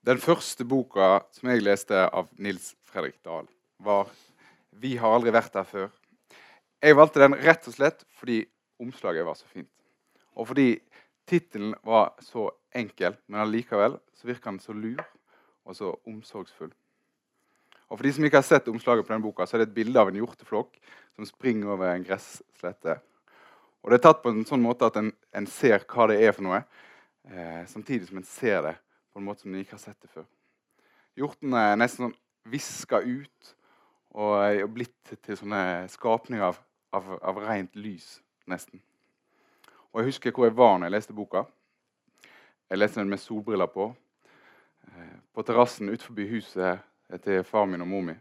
Den første boka som jeg leste av Nils Fredrik Dahl, var 'Vi har aldri vært der før'. Jeg valgte den rett og slett fordi omslaget var så fint. Og fordi tittelen var så enkel, men allikevel så virker den så lur og så omsorgsfull. Og For de som ikke har sett omslaget på denne boka, så er det et bilde av en hjorteflokk som springer over en gresslette. Og Det er tatt på en sånn måte at en, en ser hva det er for noe, eh, samtidig som en ser det på en måte som de ikke har sett det før. Hjorten er nesten sånn viska ut og er blitt til sånne skapninger av, av, av rent lys, nesten. Og Jeg husker hvor jeg var når jeg leste boka. Jeg leste den med solbriller på. Eh, på terrassen utenfor huset til far min og mor mi.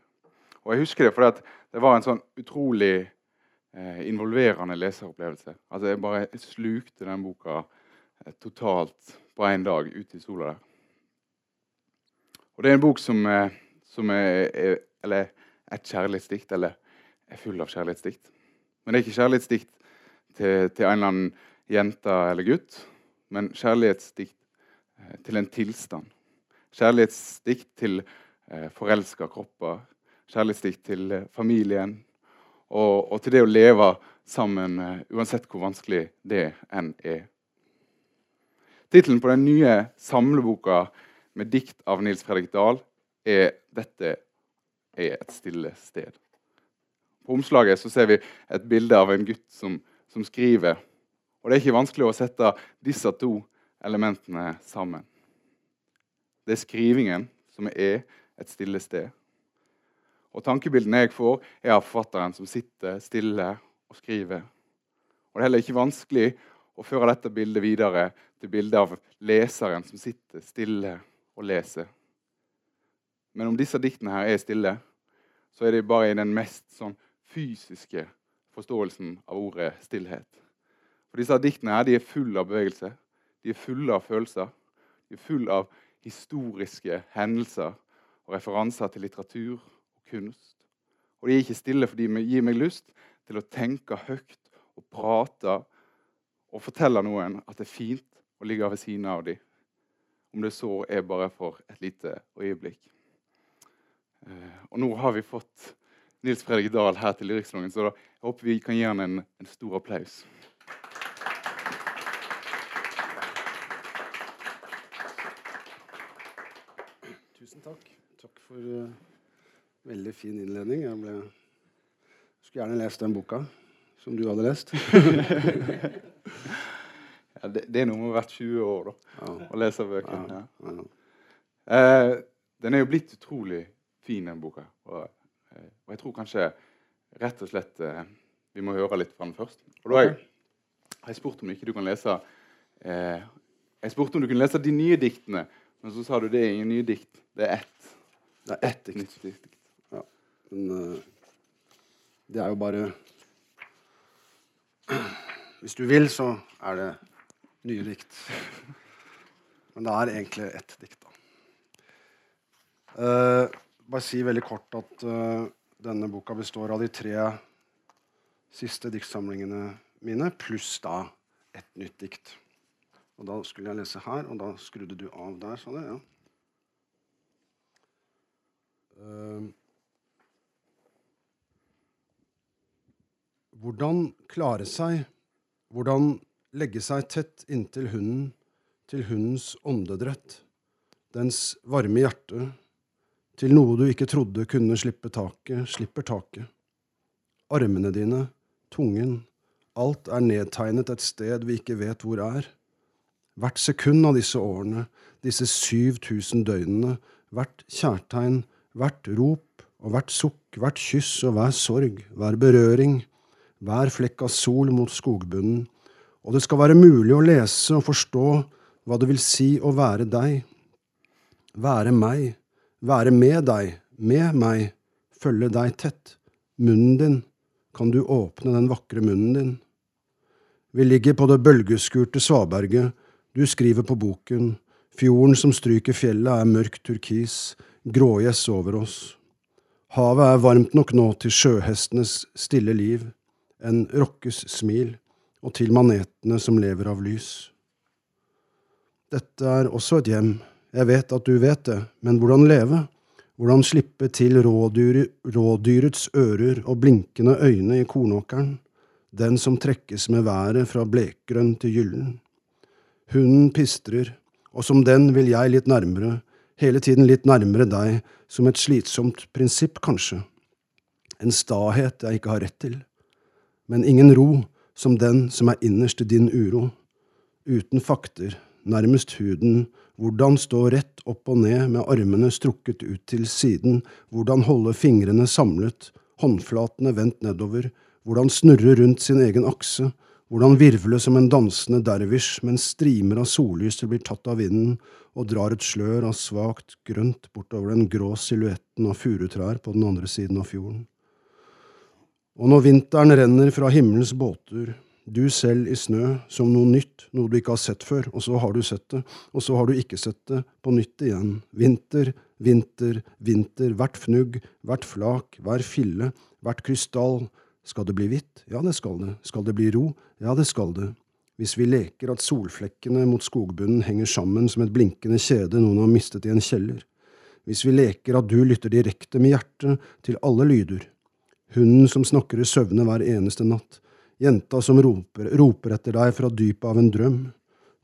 Og jeg husker det fordi det var en sånn utrolig eh, involverende leseropplevelse. Altså Jeg bare slukte den boka eh, totalt på én dag ute i sola der. Og det er en bok som, eh, som er, er, Eller et kjærlighetsdikt, eller er full av kjærlighetsdikt. Men det er ikke kjærlighetsdikt til, til en eller annen jente eller gutt, men kjærlighetsdikt eh, til en tilstand. Kjærlighetsdikt til eh, forelska kropper. Kjærlighetsdikt til eh, familien. Og, og, til det å leve sammen uansett hvor vanskelig det enn er. Tittelen på den nye samleboka med dikt av Nils Fredrik Dahl er 'Dette er et stille sted'. På omslaget ser vi et bilde av en gutt som, som skriver. Og Det er ikke vanskelig å sette disse to elementene sammen. Det er skrivingen som er et stille sted. Og Tankebildene jeg får, er av forfatteren som sitter stille og skriver. Og Det er heller ikke vanskelig å føre dette bildet videre til bildet av leseren som sitter stille og leser. Men om disse diktene her er stille, så er de bare i den mest sånn, fysiske forståelsen av ordet stillhet. For disse diktene her, de er fulle av bevegelse, de er fulle av følelser. De er fulle av historiske hendelser og referanser til litteratur og kunst. Og de er ikke stille fordi de gir meg lyst til å tenke høyt og prate og fortelle noen at det er fint å ligge ved siden av dem om det så er bare for et lite øyeblikk. Eh, og nå har vi fått Nils Fredrik Dahl her til Lyrikksalongen, så jeg håper vi kan gi han en, en stor applaus. Tusen takk. Takk for uh, veldig fin innledning. Jeg ble, skulle gjerne lest den boka som du hadde lest. Ja, det, det, er noe med hvert 20 år da, ja. å lese bøkene. Ja. Eh, den er jo blitt utrolig fin, den boka. Og, eh, og, jeg tror kanskje rett og slett eh, vi må høre litt fra den først. Og da har jeg, jeg spurt om ikke du kan lese eh, Jeg spurte om du kunne lese de nye diktene, men så sa du det er ingen nye dikt. Det er ett. Det er ett dikt. dikt. Ja. Men uh, det er jo bare Hvis du vil, så er det nye dikt. Men det er egentlig ett dikt, da. Uh, bare si veldig kort at uh, denne boka består av de tre siste diktsamlingene mine, pluss da et nytt dikt. Og da skulle jeg lese her, og da skrudde du av der, sa du? Ja. Uh, hvordan klare seg, hvordan legge seg tett inntil hunden, til hundens åndedrett, dens varme hjerte, til noe du ikke trodde kunne slippe taket, slipper taket. Armene dine, tungen, alt er nedtegnet et sted vi ikke vet hvor er. Hvert sekund av disse årene, disse 7000 døgnene, hvert kjærtegn, hvert rop og hvert sukk, hvert kyss og hver sorg, hver berøring, hver flekk av sol mot skogbunnen, og det skal være mulig å lese og forstå hva det vil si å være deg, være meg, være med deg, med meg, følge deg tett, munnen din, kan du åpne den vakre munnen din. Vi ligger på det bølgeskurte svaberget, du skriver på boken, fjorden som stryker fjellet er mørk turkis, grågjess over oss. Havet er varmt nok nå til sjøhestenes stille liv, en rokkes smil til manetene som lever av lys. Dette er også et hjem, Jeg vet at du vet det, men hvordan leve? Hvordan slippe til rådyr, rådyrets ører og blinkende øyne i kornåkeren? Den som trekkes med været fra blekgrønn til gyllen. Hunden pistrer, og som den vil jeg litt nærmere, hele tiden litt nærmere deg, som et slitsomt prinsipp, kanskje. En stahet jeg ikke har rett til. Men ingen ro, som den som er innerst i din uro. Uten fakter, nærmest huden, hvordan stå rett opp og ned med armene strukket ut til siden, hvordan holde fingrene samlet, håndflatene vendt nedover, hvordan snurre rundt sin egen akse, hvordan virvle som en dansende dervisj mens strimer av sollyset blir tatt av vinden og drar et slør av svakt grønt bortover den grå silhuetten av furutrær på den andre siden av fjorden. Og når vinteren renner fra himmelens båter, du selv i snø, som noe nytt, noe du ikke har sett før, og så har du sett det, og så har du ikke sett det, på nytt igjen, vinter, vinter, vinter, hvert fnugg, hvert flak, hver fille, hvert krystall, skal det bli hvitt? Ja, det skal det. Skal det bli ro? Ja, det skal det. Hvis vi leker at solflekkene mot skogbunnen henger sammen som et blinkende kjede noen har mistet i en kjeller. Hvis vi leker at du lytter direkte med hjertet til alle lyder, hunden som snakker i søvne hver eneste natt, jenta som roper, roper etter deg fra dypet av en drøm.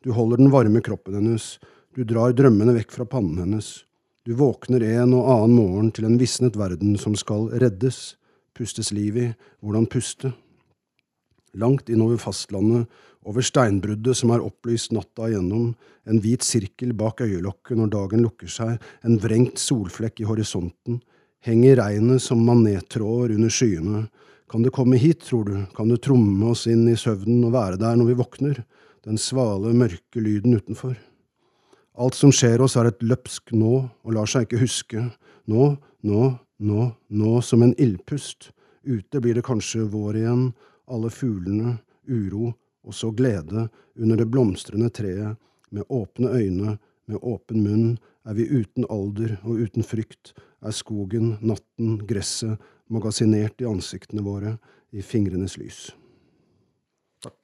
Du holder den varme kroppen hennes, du drar drømmene vekk fra pannen hennes. Du våkner en og annen morgen til en visnet verden som skal reddes, pustes liv i, hvordan puste. Langt innover fastlandet, over steinbruddet som er opplyst natta igjennom, en hvit sirkel bak øyelokket når dagen lukker seg, en vrengt solflekk i horisonten, henger regnet som manettråder under skyene, kan det komme hit, tror du, kan du tromme oss inn i søvnen og være der når vi våkner, den svale, mørke lyden utenfor? Alt som skjer oss, er et løpsk nå og lar seg ikke huske, nå, nå, nå, nå som en ildpust, ute blir det kanskje vår igjen, alle fuglene, uro og så glede under det blomstrende treet, med åpne øyne, med åpen munn, er vi uten alder og uten frykt, er skogen, natten, gresset, magasinert i ansiktene våre, i fingrenes lys. Takk.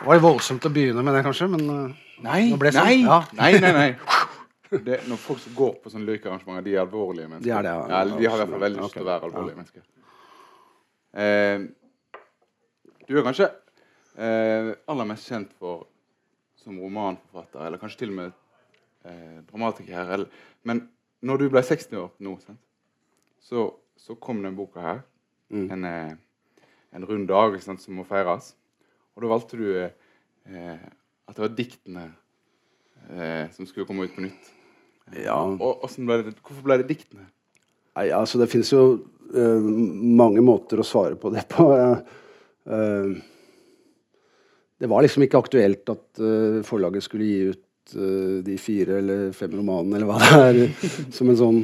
Det var voldsomt å begynne med det, kanskje, men uh, Nei, sånn. nei, Ja. nei, nei, nei. Det, når folk som går på sånne lykarrangementer, de er alvorlige mennesker. De er det, ja. ja. de har i hvert fall veldig lyst til å være alvorlige mennesker. Eh, du er kanskje eh, aller mest kjent for som romanforfatter, eller kanskje til og med eh, dramatiker. Eller, men når du ble 60 år nå, sant? Så, så kom den boka her. Mm. En, eh, en rund dag sant, som må feires. Og da valgte du eh, at det var diktene eh, som skulle komme ut på nytt. Ja. Og, ble det, hvorfor ble det diktene? Nei, altså det finnes jo eh, mange måter å svare på det på. Eh, eh, det var liksom ikke aktuelt at eh, forlaget skulle gi ut eh, de fire eller fem romanene, eller hva det er, som en sånn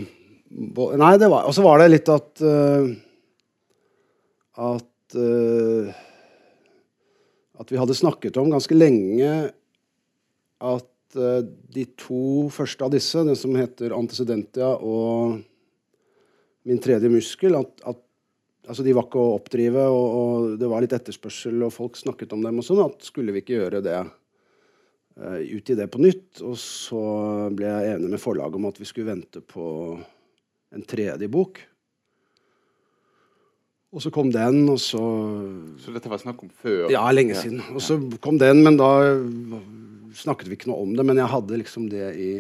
Nei, det var Og så var det litt at eh, At eh, At vi hadde snakket om ganske lenge at eh, de to første av disse, den som heter Antecedentia og Min tredje muskel, at, at altså de var ikke å oppdrive, og, og det var litt etterspørsel, og folk snakket om dem og sånn, at skulle vi ikke gjøre det uh, i det på nytt? Og så ble jeg enig med forlaget om at vi skulle vente på en tredje bok. Og så kom den, og så Så dette var snakk om før? ja, lenge siden. Og så kom den, men da snakket vi ikke noe om det. Men jeg hadde liksom det i,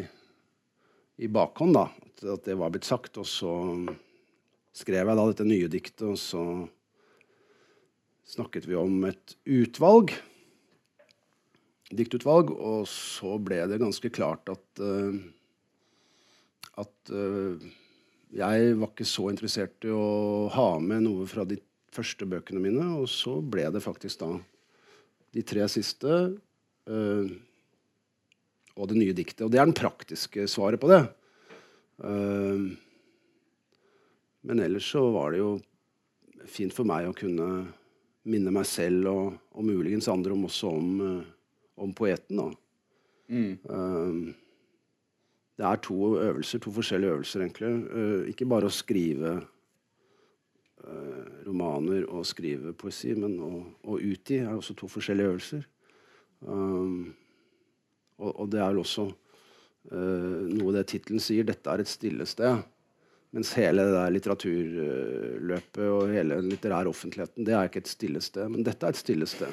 i bakhånd, da. At, at det var blitt sagt. Og så skrev jeg da dette nye diktet, og så snakket vi om et utvalg. Diktutvalg. Og så ble det ganske klart at uh, at uh, jeg var ikke så interessert i å ha med noe fra de første bøkene mine, og så ble det faktisk da de tre siste uh, og det nye diktet. Og det er den praktiske svaret på det. Eh, men ellers så var det jo fint for meg å kunne minne meg selv og, og muligens andre om også om, eh, om poeten. da. Mm. Um, det er to øvelser, to forskjellige øvelser, egentlig. Uh, ikke bare å skrive uh, romaner og skrive poesi, men å, å utgi er også to forskjellige øvelser. Um, og, og, det er vel også uh, noe det tittelen sier. Dette er et stille sted. Mens hele det der litteraturløpet og hele den litterære offentligheten, det er ikke et stille sted. Men dette er et stille sted.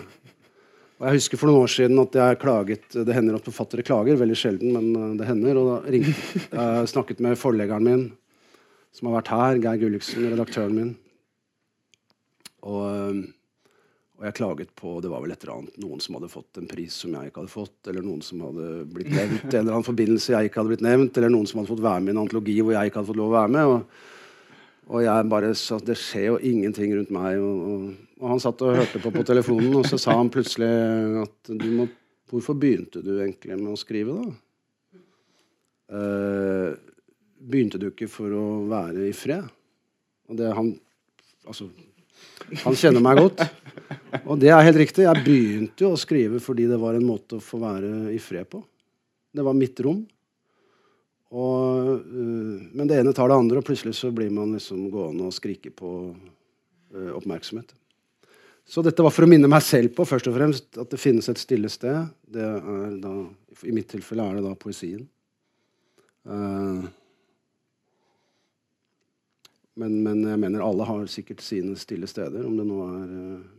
Og jeg husker for noen år siden at jeg klaget Det hender at forfattere klager, veldig sjelden, men eh, det hender. Og da ringte jeg snakket med forleggeren min, som har vært her, Geir Gulliksen, redaktøren min. Og, eh, og, jeg klaget på Det var vel et eller annet noen som hadde fått en pris som jeg ikke hadde fått, eller noen som hadde blitt nevnt en eller annen forbindelse jeg ikke hadde blitt nevnt, eller noen som hadde fått være med i en antologi hvor jeg ikke hadde fått lov å være med. Og, og jeg bare sa det skjer jo ingenting rundt meg. Og, og, han satt og hørte på på telefonen, og så sa han plutselig at du må Hvorfor begynte du egentlig med å skrive, da? Uh, begynte du ikke for å være i fred? Og det han Altså, han kjenner meg godt. Og det er helt riktig. Jeg begynte jo å skrive fordi det var en måte å få være i fred på. Det var mitt rom. Og, uh, men det ene tar det andre, og plutselig så blir man liksom gående og skrike på uh, oppmerksomhet. Så dette var for å minne meg selv på først og fremst at det finnes et stille sted. Da, I mitt tilfelle er det da poesien. Uh, men, men, jeg mener alle har sikkert sine stille steder, om det nå er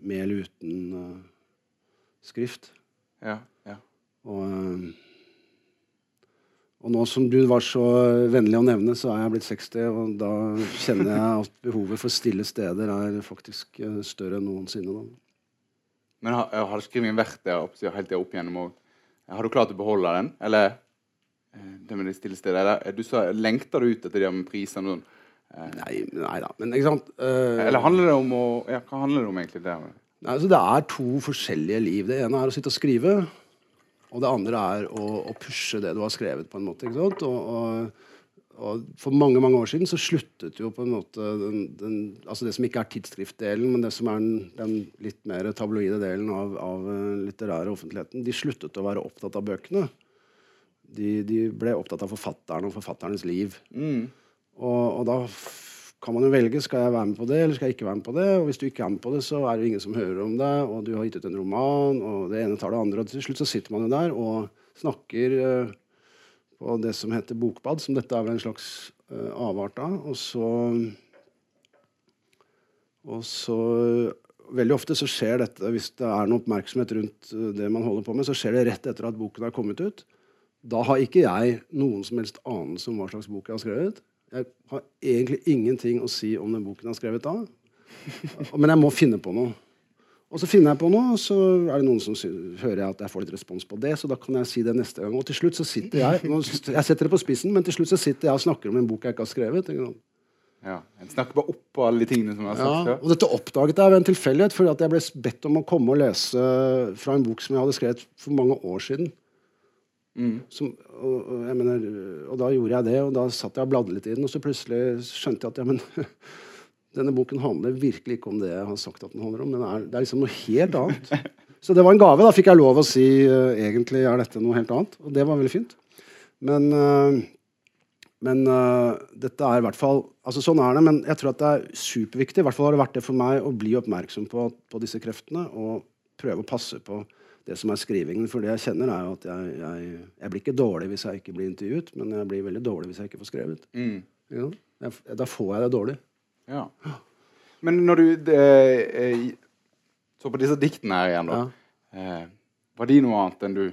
med eller uten skrift. Ja, ja. Og og nå som du var så vennlig å nevne, så er jeg blitt 60, og da kjenner jeg at behovet for stille steder er faktisk eh, større enn noensinne. Da. Men har, har skrivingen vært der opp, helt der opp igjennom? Og, har du klart å beholde den? Eller eh, det med de stille steder? Eller du sa, lengter du ut etter de med prisene? Sånn, eh. Nei, nei da, men ikke sant uh, Eller handler det om å Ja, hva handler det om egentlig? Det, Nei, altså, det er to forskjellige liv. Det ene er å sitte og skrive. Og det andre er å, å, pushe det du har skrevet, på en måte. ikke sant? Og, og, og, For mange mange år siden så sluttet jo på en måte den, den, altså det som ikke er tidsskriftdelen, men det som er den, den litt mer tabloide delen av, av litterære offentligheten, de sluttet å være opptatt av bøkene. De, de ble opptatt av forfatteren og forfatternes liv. Mm. Og, og da kan man jo velge skal jeg være med på det eller skal jeg ikke være med på det. Og hvis du ikke er med på det, så er det ingen som hører om det, og du har gitt ut en roman, og det ene tar det andre. Og til slutt så sitter man jo der og snakker uh, på det som heter bokbad, som dette er vel en slags uh, avart av. Og så Og så Veldig ofte så skjer dette, hvis det er noe oppmerksomhet rundt uh, det man holder på med, så skjer det rett etter at boken er kommet ut. Da har ikke jeg noen som helst anelse om hva slags bok jeg har skrevet. Jeg har egentlig ingenting å si om den boken jeg har skrevet da. Men jeg må finne på noe. Og så finner jeg på noe, og så er det noen som hører jeg at jeg får litt respons på det. Så da kan jeg si det neste gang. Og til slutt så sitter jeg Jeg setter det på spissen, men til slutt så sitter jeg og snakker om en bok jeg ikke har skrevet. Ja, En snakker bare oppå alle de tingene som jeg har sagt ja, Og dette oppdaget jeg ved en tilfeldighet, fordi jeg ble bedt om å komme og lese fra en bok som jeg hadde skrevet for mange år siden. Mm. Som, og, og, mener, og, da gjorde jeg det, og da satt jeg og bladde litt i den, og så plutselig skjønte jeg at ja, men, denne boken handler virkelig ikke om det jeg har sagt at den handler om. Den er, det er liksom noe helt annet. Så det var en gave. Da fikk jeg lov å si uh, egentlig er dette noe helt annet. Og det var veldig fint. Men, uh, men uh, dette er i hvert fall altså Sånn er det, men jeg tror at det er superviktig. I hvert fall har det vært det for meg å bli oppmerksom på, på disse kreftene og prøve å passe på det som er skrivingen. For det jeg kjenner, er jo at jeg, jeg, jeg, blir ikke dårlig hvis jeg ikke blir intervjuet, men jeg blir veldig dårlig hvis jeg ikke får skrevet. Mm. Ja, jeg, da får jeg det dårlig. Ja. Men når du det, eh, så på disse diktene her igjen, da. Ja. Eh, var de noe annet enn du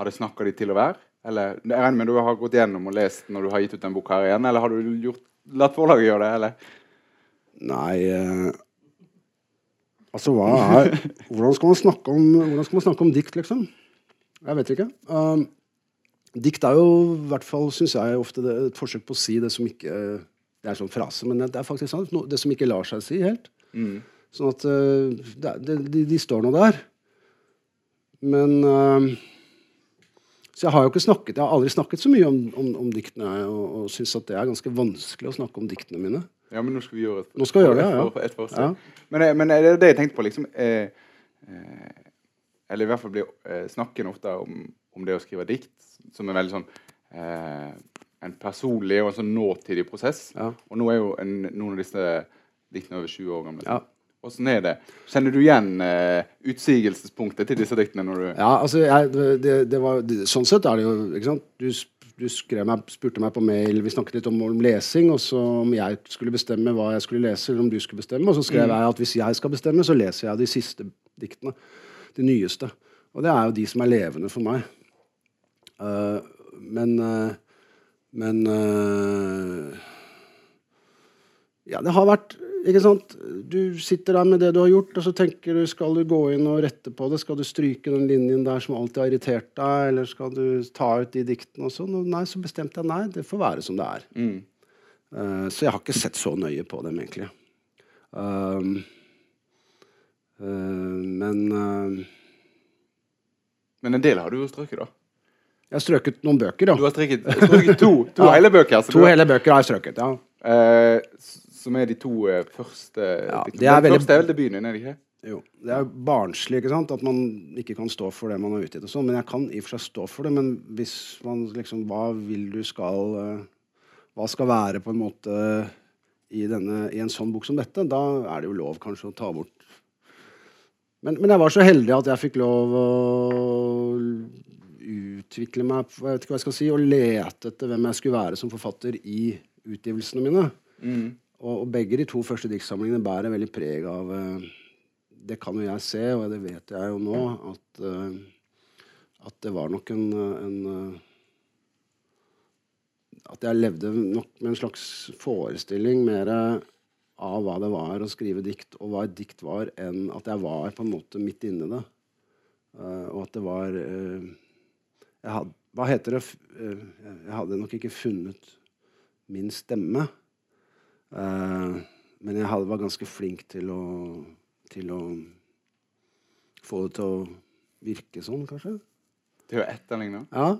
hadde snakka de til å være? Eller jeg regner med du har gått gjennom og lest når du har gitt ut en bok her igjen, eller har du gjort, latt forlaget gjøre det? eller? Nei eh, Altså, er Hvordan skal om, hvordan skal man snakke om dikt, liksom? Jeg vet ikke. Um, dikt er jo i hvert fall, syns jeg, ofte det, et forsøk på å si det som ikke Det er en sånn frase, men det er faktisk sant. Det som ikke lar seg si helt. Mm. Sånn at uh, det, de, de, står nå der. Men uh, Så jeg har jo ikke snakket Jeg har aldri snakket så mye om, om, om diktene, og, og syns at det er ganske vanskelig å snakke om diktene mine. Ja, men nå skal vi gjøre et, vi gjøre det, ja. et, et ja. Men, eh, men, er det det jeg tenkte på? liksom eh, eh, Eller i hvert fall blir eh, snakken ofte om, om, det å skrive dikt, som er veldig sånn eh, en personlig og en sånn nåtidig prosess. Og nå er jo en, noen av disse diktene over 20 år gamle. Ja. Hvordan er det? Kjenner du igjen eh, utsigelsespunktet til disse diktene? når du... Ja, altså, jeg, det, det var, sånn sett er det jo ikke sant? Du, du skrev meg, spurte meg på mail Vi snakket litt om, om lesing, og så om jeg skulle bestemme hva jeg skulle lese, eller om du skulle bestemme. Og så skrev jeg at hvis jeg skal bestemme, så leser jeg de siste diktene. De nyeste. Og det er jo de som er levende for meg. Uh, men uh, Men uh, Ja, det har vært ikke sant? Du sitter der med det du har gjort, og så tenker du skal du gå inn og rette på det. Skal du stryke den linjen der som alltid har irritert deg, eller skal du ta ut de diktene og sånn? Og nei, så bestemte jeg nei, det får være som det er. Mm. Uh, så jeg har ikke sett så nøye på dem, egentlig. Uh, uh, men eh, Men en del har du jo strøket, da. jeg har strøket noen bøker, Du har strøket, strøket to, to Ja. hele bøker. så To du- hele bøker har jeg strøket, ja. S- som er de to eh, første Ja, de, det er veldig- første er vel debuten er det ikke? Jo, Det er barnslig ikke sant? at man ikke kan stå for det man har utgitt. og sånn, Men jeg kan i og for seg stå for det. Men hvis man liksom Hva vil du skal eh, Hva skal være på en måte i, denne, i en sånn bok som dette? Da er det jo lov kanskje å ta bort Men, men jeg var så heldig at jeg fikk lov å utvikle meg Jeg vet ikke hva jeg skal si, og lete etter hvem jeg skulle være som forfatter i utgivelsene mine. Mm. Og, og begge de to første diktsamlingene bærer veldig preg av eh, Det kan jo jeg se, og det vet jeg jo nå, at, eh, at det var nok en, en eh, At jeg levde nok med en slags forestilling mer av hva det var å skrive dikt, og hva et dikt var, enn at jeg var på en måte midt inni det. Uh, og at det var uh, had, Hva heter det? Eh, jeg hadde nok ikke funnet min stemme. Eh, men jeg hadde, var ganske flink til å, til å få det til å virke sånn, kanskje. Til å etterligne. Ja.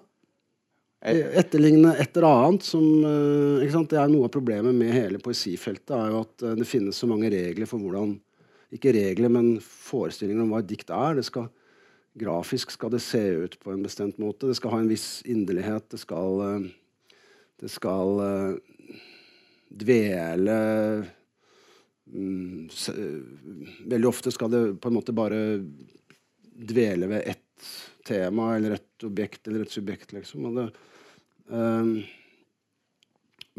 Etterligne et eller annet som eh, ikke sant? Det er Noe av problemet med hele poesifeltet er jo at eh, det finnes så mange regler for hvordan Ikke regler, men forestillinger om hva et dikt er. Det skal, grafisk skal det se ut på en bestemt måte. Det skal ha en viss inderlighet. Det skal, det skal dvele mm, se, Veldig ofte skal det på en måte bare dvele ved ett tema eller et objekt eller et subjekt, liksom. Det, um,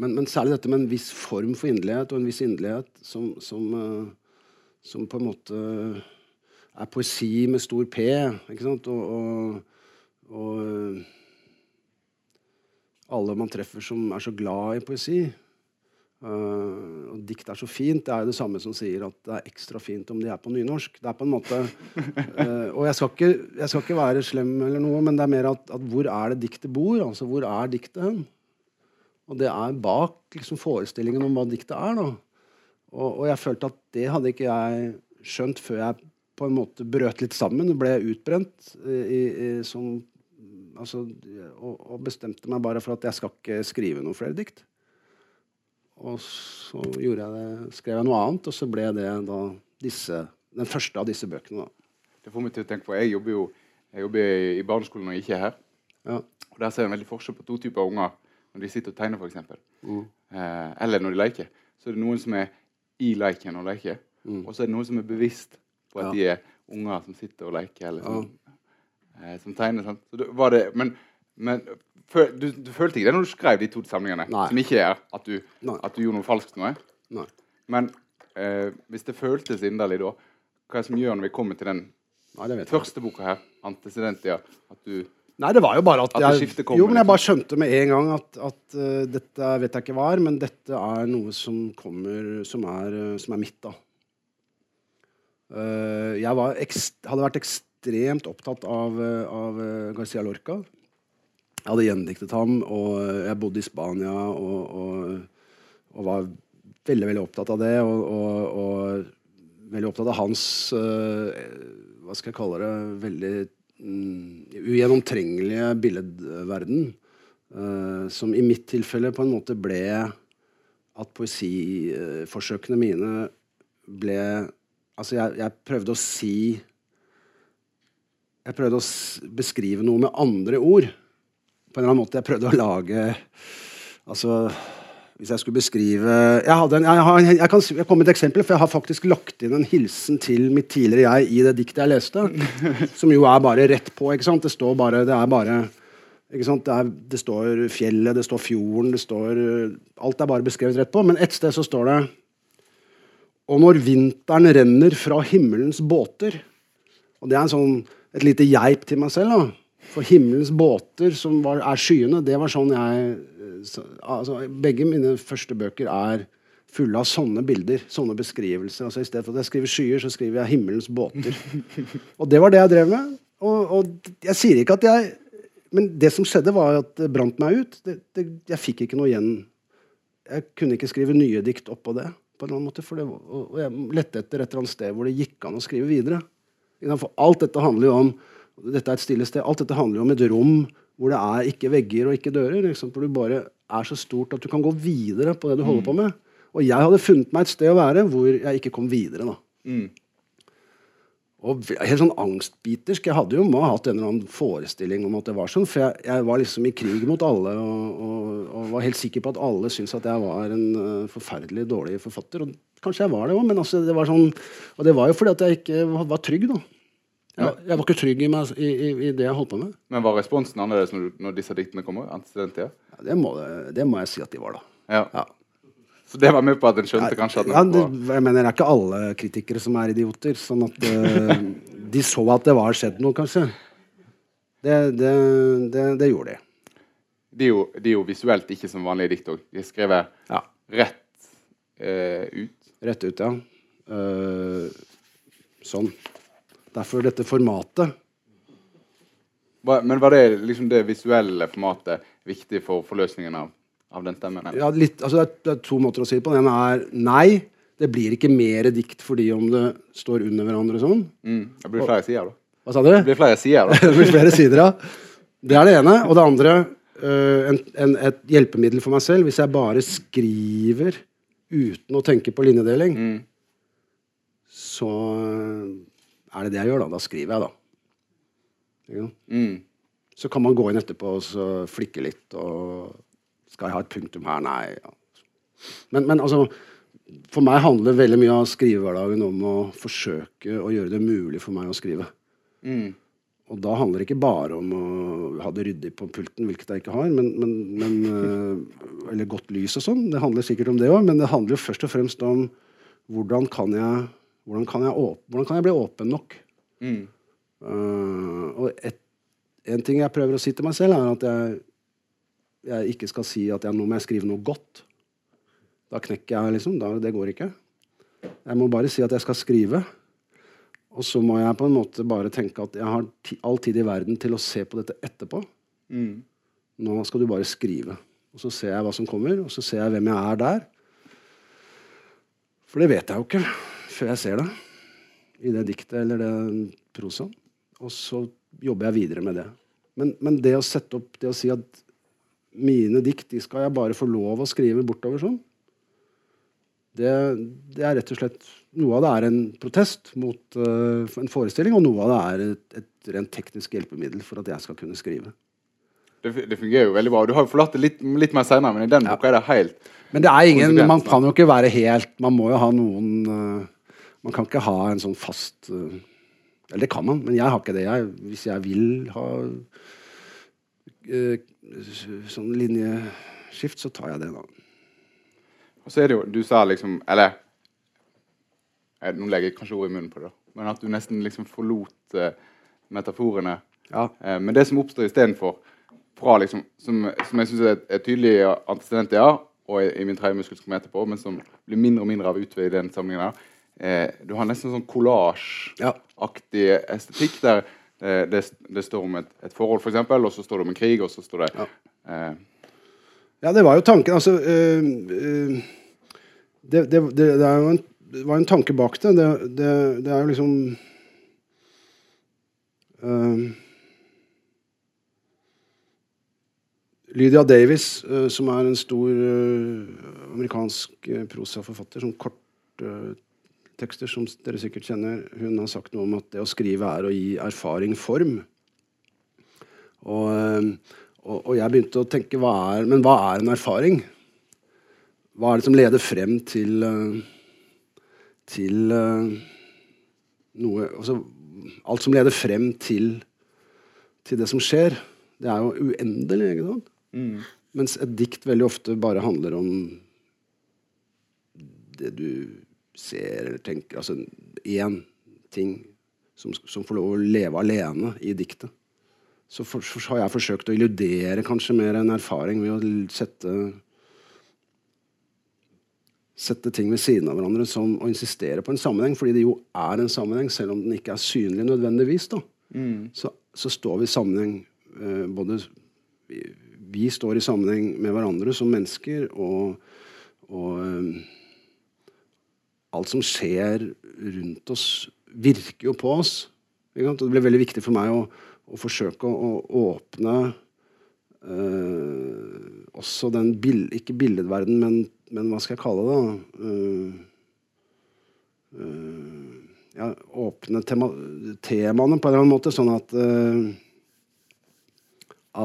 men, men særlig dette med en viss form for inderlighet, og en viss inderlighet som, som, uh, som på en måte er poesi med stor P. ikke sant? Og, og, og eh, alle man treffer som er så glad i poesi. Eh, og dikt er så fint. Det er jo det samme som sier at det er ekstra fint om de er på nynorsk. Det er på en måte uh, Og jeg skal, ikke, jeg skal ikke være slem, eller noe, men det er mer at, at hvor er det diktet bor? Altså, hvor er diktet hen? Og det er bak liksom, forestillingen om hva diktet er. da. Og, og jeg følte at det hadde ikke jeg skjønt før jeg på en måte brøt litt sammen og ble utbrent. I, i, som, altså, og, og bestemte meg bare for at jeg skal ikke skrive noen flere dikt. Og så jeg det, skrev jeg noe annet, og så ble det disse, den første av disse bøkene. da. Det får meg til å tenke på, Jeg jobber jo jeg jobber i, barneskolen når jeg ikke er her. Ja. Og Der ser jeg en veldig forskjell på to typer unger når de sitter og tegner, for Mm. Eh, eller når de leker. Så er det noen som er i leken og leker. Mm. Og så er det noen som er bevisst på at Ja. de er unger som sitter og leker, eller som, eh, som tegner. Sant? Så det, var det, men men føl, du, du følte ikke det når du skrev de to samlingene? Nei. Som ikke er at du, at du gjorde noe falskt nå? Nei. Men eh, hvis det føltes inderlig da, hva er det som gjør når vi kommer til den Nei, første boka her, 'Antecedentia', at du Nei, det var jo bare at, At jeg, kommer, jo, men jeg liksom. bare skjønte med en gang at, at uh, dette vet jeg ikke hva er, men dette er noe som kommer Som er, uh, som er mitt, da. Uh, jeg var ekst, hadde vært ekstremt opptatt av, av Garcia Lorca. Jeg hadde gjendiktet ham, og jeg bodde i Spania og, og, og var veldig, veldig opptatt av det. Og, og, veldig opptatt av hans eh, Hva skal jeg kalle det? Veldig mm, ugjennomtrengelige billedverden. Uh, som i mitt tilfelle på en måte ble at poesiforsøkene mine ble Altså, jeg, jeg prøvde å si Jeg prøvde å beskrive noe med andre ord. På en eller annen måte. Jeg prøvde å lage Altså Hvis jeg skulle beskrive Jeg, hadde en, jeg, har, jeg kan jeg kom med et eksempel, for jeg har faktisk lagt inn en hilsen til mitt tidligere jeg i det diktet jeg leste. Som jo er bare rett på. ikke sant? Det står bare Det er bare ikke sant? Det, er, det står fjellet, det står fjorden, det står Alt er bare beskrevet rett på. Men et sted så står det Og når vinteren renner fra himmelens båter Og det er en sånn, et lite geip til meg selv. da. For himmelens båter, som var, er skyene, det var sånn jeg eh, altså, Begge mine første bøker er fulle av sånne bilder, sånne beskrivelser. altså I stedet for at jeg skriver skyer, så skriver jeg himmelens båter. og det var det jeg drev med. Og, og jeg sier ikke at jeg Men det som skjedde, var at det brant meg ut. Det, det, jeg fikk ikke noe igjen. Jeg kunne ikke skrive nye dikt oppå det. på en eller annen måte, for det, var- og og jeg lette etter et eller annet sted hvor det gikk an å skrive videre. For alt dette handler jo om dette er et stille sted, alt dette handler jo om et rom hvor det er ikke vegger og ikke dører. Liksom. Hvor du bare er så stort at du kan gå videre på det du holder på med. Og jeg hadde funnet meg et sted å være hvor jeg ikke kom videre. da. Mm. Og helt sånn angstbitersk. Jeg hadde jo må ha hatt en eller annen forestilling om at det var sånn. For jeg, jeg var liksom i krig mot alle og, og, og var helt sikker på at alle syntes at jeg var en uh, forferdelig dårlig forfatter. Og kanskje jeg var det òg, men altså, det var sånn Og det var jo fordi at jeg ikke var, var trygg, da. Jeg, jeg var ikke trygg i, meg, i, i, i det jeg holdt på med. Men var responsen annerledes når, når disse diktene kommer? Ja, det, må, det må jeg si at de var, da. Ja. Ja. Så det var med på at en skjønte kanskje Ja, det, jeg mener, det er ikke alle kritikere som er idioter. Sånn at uh, de så at det var skjedd noe, kanskje. Det, det, det, det gjorde de. de, er jo, de er jo visuelt ikke som vanlige dikt òg. De er skrevet Ja. rett uh, ut. Rett ut, ja. Uh, sånn. Derfor dette formatet. Men var det liksom det visuelle formatet viktig for forløsningen av, av den stemmen? Ja, litt, altså det, er, det er to måter å si det på. Den ene er nei. Det blir ikke mer dikt fordi om det står under hverandre sånn. Mm. Det blir flere sider, da. Hva sa du? Det blir flere sider, da. det blir flere sider, ja. Det er det ene. Og det andre, uh, en, en, et hjelpemiddel for meg selv. Hvis jeg bare skriver uten å tenke på linjedeling, Mm. så øh, er det det jeg gjør, da. Da skriver jeg, da. Mm. Så kan man gå inn etterpå og så flikke litt og Skal jeg ha et punktum her? Nei. Ja. Men, men altså For meg handler veldig mye av skrivehverdagen om å forsøke å gjøre det mulig for meg å skrive. Mm. Og da handler det ikke bare om å ha det ryddig på pulten, hvilket jeg ikke har, men, men, men, øh, eller godt lys og sånn. Det handler sikkert om det òg, men det handler jo først og fremst om hvordan kan jeg, hvordan kan jeg, hvordan kan jeg bli åpen nok? Mm. Uh, og et, en ting jeg prøver å si til meg selv, er at jeg, jeg ikke skal si at jeg, nå må jeg skrive noe godt. Da knekker jeg, liksom. Da, det går ikke. Jeg må bare si at jeg skal skrive. Og så må jeg på en måte bare tenke at jeg har all tid i verden til å se på dette etterpå. Mm. Nå skal du bare skrive. Og så ser jeg hva som kommer, og så ser jeg hvem jeg er der. For det vet jeg jo ikke før jeg ser det. I det diktet eller den prosaen. Og så jobber jeg videre med det. Men, men det å sette opp, det å si at mine dikt de skal jeg bare få lov å skrive bortover sånn, det, det er rett og slett Noe av det er en protest mot uh, en forestilling, og noe av det er et, et rent teknisk hjelpemiddel for at jeg skal kunne skrive. Det, det fungerer jo veldig bra. Du har jo forlatt det litt, litt mer senere, men i den boka er det helt Men det er ingen, man kan jo ikke være helt Man må jo ha noen øh, Man kan ikke ha en sånn fast øh, Eller det kan man, men jeg har ikke det. Jeg, hvis jeg vil ha øh, sånn linjeskift, så tar jeg det, da. Og så er det jo Du sa liksom Eller eh, Nå legger jeg kanskje ord i munnen på det, men at du nesten liksom forlot uh, metaforene. Ja. Uh, men det som oppstår istedenfor, fra liksom, som, som jeg syns er, er tydelig antecedent, ja, og i, i min tredje kommer etterpå, men som blir mindre og mindre av utover i den sammenhengen her, eh, Du har nesten sånn collage-aktig estetikk der eh, det, det står om et, et forhold, f.eks., og så står det om en krig, og så står det Ja. eh, Ja, det var jo tanken. Altså øh, øh, det, det, det, er jo en, det var en tanke bak det. Det, det, er jo liksom øh, Lydia Davis, som er en stor amerikansk prosaforfatter, som korttekster, som dere sikkert kjenner, hun har sagt noe om at det å skrive er å gi erfaring form. Og, øh, og, og jeg begynte å tenke hva er, Men hva er en erfaring? hva er det som leder frem til eh, Til eh, noe altså, Alt som leder frem til, til det som skjer, det er jo uendelig, ikke sant? Mens et dikt veldig ofte bare handler om det du ser eller tenker. Altså én ting som, som får lov å leve alene i diktet. Så for, for, har jeg forsøkt å illudere kanskje mer enn erfaring ved å sette Sette ting ved siden av hverandre som og insistere på en sammenheng, fordi det jo er en sammenheng, selv om den ikke er synlig nødvendigvis. da. Så, så står vi i sammenheng eh, både vi, vi står i sammenheng med hverandre som mennesker, og, og eh, alt som skjer rundt oss, virker jo på oss. Det ble veldig viktig for meg å, å forsøke å, å åpne øh, også den bild, Ikke billedverden, men, men hva skal jeg kalle det? uh, eh, ja, åpne tema, temaene på en eller annen måte, sånn at uh,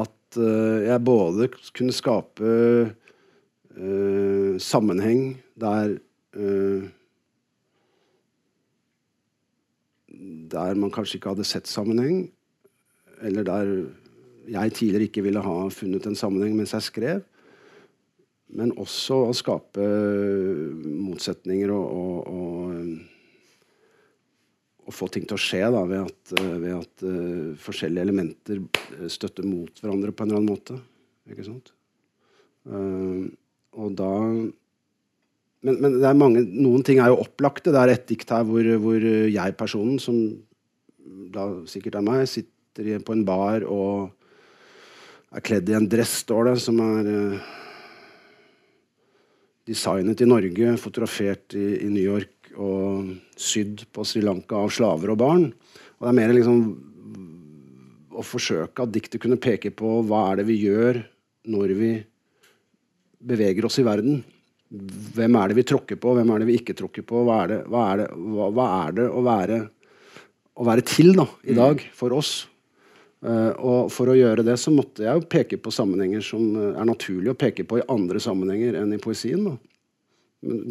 At jeg både kunne skape sammenheng der eh, der man kanskje ikke hadde sett sammenheng, eller der jeg tidligere ikke ville ha funnet en sammenheng mens jeg skrev. Men også å skape motsetninger og, og, og, og få ting til å skje da, ved at, ved at uh, forskjellige elementer støtter mot hverandre på en eller annen måte. Ikke sant? Uh, og da men, men mange, noen ting er jo opplagte. Det er et dikt her hvor, hvor jeg-personen, som da sikkert er meg, sitter på en bar og er kledd i en dress, står det, som er eh, designet i Norge, fotografert i, i New York og sydd på Sri Lanka av slaver og barn. Og det er mer liksom å forsøke at diktet kunne peke på hva er det vi gjør når vi beveger oss i verden. Hvem er det vi tråkker på, hvem er det vi ikke tråkker på? Hva er det, hva er det, hva, hva er det å, være, å være til da, i dag for oss? Uh, og for å gjøre det så måtte jeg jo peke på sammenhenger som eh, er naturlig å peke på i andre sammenhenger enn i poesien. da.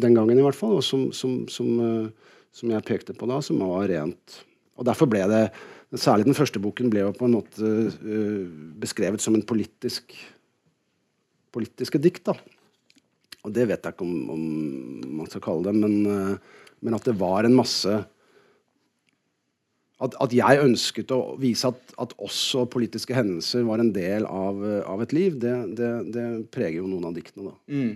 Den gangen i hvert fall, og som, som, som, uh, som jeg pekte på da, som var rent. Og derfor ble det Særlig den første boken ble jo på en måte uh, beskrevet som en politisk politiske dikt. da. Og det vet jeg ikke om, om man skal kalle det, men, eh, men at det var en masse at, at jeg ønsket å vise at, at også politiske hendelser var en del av, eh, av et liv, det, det, det preger jo noen av diktene. da. Mm.